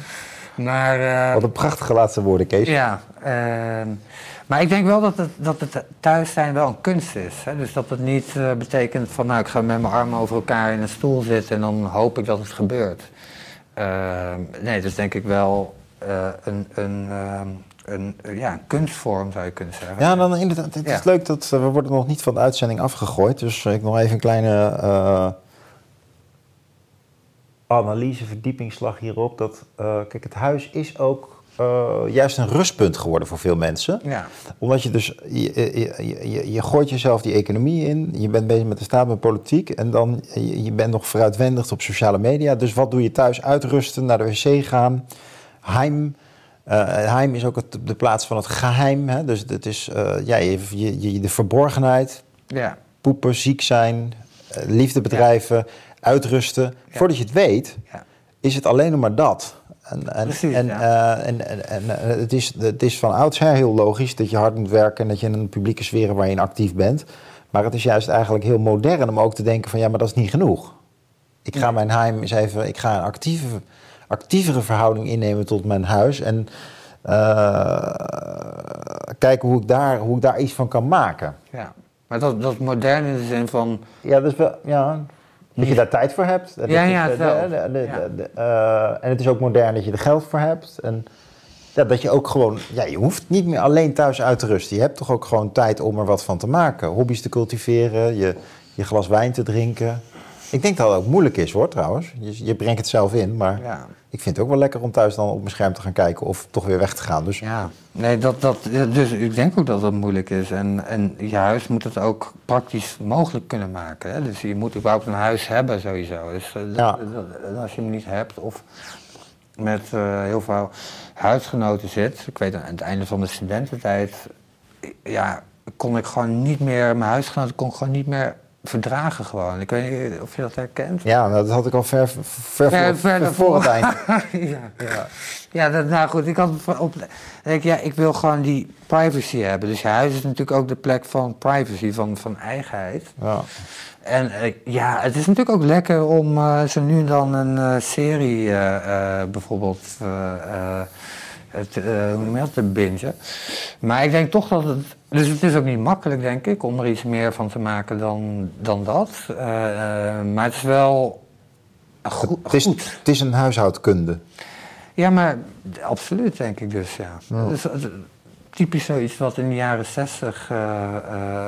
Maar... Wat een prachtige laatste woorden, Kees. Ja, ehm, maar ik denk wel dat het, dat het thuis zijn wel een kunst is. Hè? Dus dat het niet eh, betekent van nou ik ga met mijn armen over elkaar in een stoel zitten en dan hoop ik dat het gebeurt. Ehm, nee, dat is denk ik wel eh, een, een, ehm, een, ja, een kunstvorm zou je kunnen zeggen. Ja, dan inderdaad. Het is leuk dat eh, we worden nog niet van de uitzending afgegooid. Dus ik nog even een kleine analyse, verdiepingsslag hierop. Dat, kijk, het huis is ook eh, juist een rustpunt geworden voor veel mensen. Ja, Omdat je dus, je, je, je, je gooit jezelf die economie in. Je bent bezig met de staat, met politiek. En dan, je, je bent nog vooruitwendig op sociale media. Dus wat doe je thuis? Uitrusten, naar de wc gaan. Heim. Eh, heim is ook het, de plaats van het geheim. Hè? Dus het is eh, ja, je, de verborgenheid. ja, Poepen, ziek zijn. eh, liefde bedrijven. Uitrusten. Voordat je het weet, is het alleen nog maar dat. En, en, Precies, en, ja. eh, en, en, en, eh, het, is, het is van oudsher heel logisch dat je hard moet werken en dat je in een publieke sfeer waarin je actief bent. Maar het is juist eigenlijk heel modern om ook te denken van ja, maar dat is niet genoeg. Ik ga mijn heim eens even, ik ga een actieve, actievere verhouding innemen tot mijn huis en eh, kijken hoe ik, daar, hoe ik daar iets van kan maken. ja. Maar dat, dat modern in de zin van... Ja, dat is wel, ja, dat je daar tijd voor hebt. En Ja, dat ja, en het is ook modern dat je er geld voor hebt. En ja, dat je ook gewoon, ja, je hoeft niet meer alleen thuis uit te rusten. Je hebt toch ook gewoon tijd om er wat van te maken. Hobby's te cultiveren, je, je glas wijn te drinken. Ik denk dat het ook moeilijk is hoor, trouwens. Je, je brengt het zelf in, maar Ja. ik vind het ook wel lekker om thuis dan op mijn scherm te gaan kijken of toch weer weg te gaan. Dus Ja, nee, dat, dat, dus ik denk ook dat dat moeilijk is. En, en je huis moet het ook praktisch mogelijk kunnen maken. Hè? Dus je moet überhaupt een huis hebben sowieso. Dus eh, dat- Ja. dat- als je hem niet hebt of met eh, heel veel huisgenoten zit. Ik weet aan het einde van de studententijd, ja, kon ik gewoon niet meer, mijn huisgenoten kon gewoon niet meer verdragen gewoon. Ik weet niet of je dat herkent. ja, nou, dat had ik al ver, ver, Ver- voor, het eind. ja, ja. ja dat, nou goed, ik had op. Ik, ja, ik wil gewoon die privacy hebben. Dus je huis is natuurlijk ook de plek van privacy, van, van eigenheid. Ja. En eh, ja, het is natuurlijk ook lekker om eh, zo nu en dan een eh, serie bijvoorbeeld. Het, eh, hoe noem je dat, te bingen. Maar ik denk toch dat het. Dus het is ook niet makkelijk, denk ik, om er iets meer van te maken dan, dan dat. Eh, eh, maar het is wel. Goed, Het is, het is een huishoudkunde. Ja, maar absoluut denk ik dus, ja. Dus, het typisch zoiets wat in de jaren zestig uh,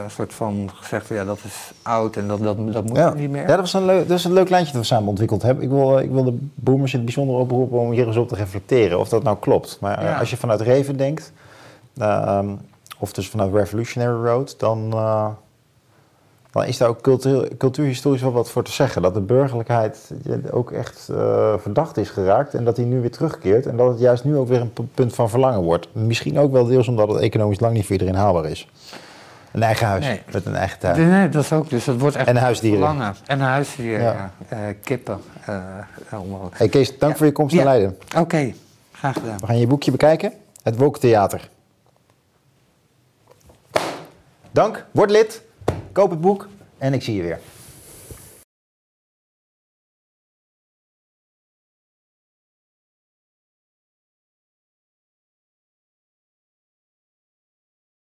soort van gezegd ja dat is oud en dat, dat, dat moet ja. niet meer. Ja, dat was, een leuk, dat is een leuk lijntje dat we samen ontwikkeld hebben. Ik wil, ik wil de boomers in het bijzonder oproepen om hier eens op te reflecteren of dat nou klopt. Maar Ja. als je vanuit Reven denkt, ehm, of dus vanuit Revolutionary Road, dan, eh, dan is daar ook cultuur, cultuurhistorisch wel wat voor te zeggen. Dat de burgerlijkheid ook echt eh, verdacht is geraakt en dat die nu weer terugkeert. En dat het juist nu ook weer een punt van verlangen wordt. Misschien ook wel deels omdat het economisch lang niet voor iedereen haalbaar is. Een eigen huis Nee. met een eigen tuin. Nee, dat is ook dus. Het wordt echt En huisdieren. verlangen. En huisdieren, Ja. Eh, kippen. allemaal. Hey Kees, dank Ja. voor je komst Ja. naar Leiden. Oké, graag gedaan. We gaan je boekje bekijken. Het Woke Theater. Dank, word lid, koop het boek en ik zie je weer.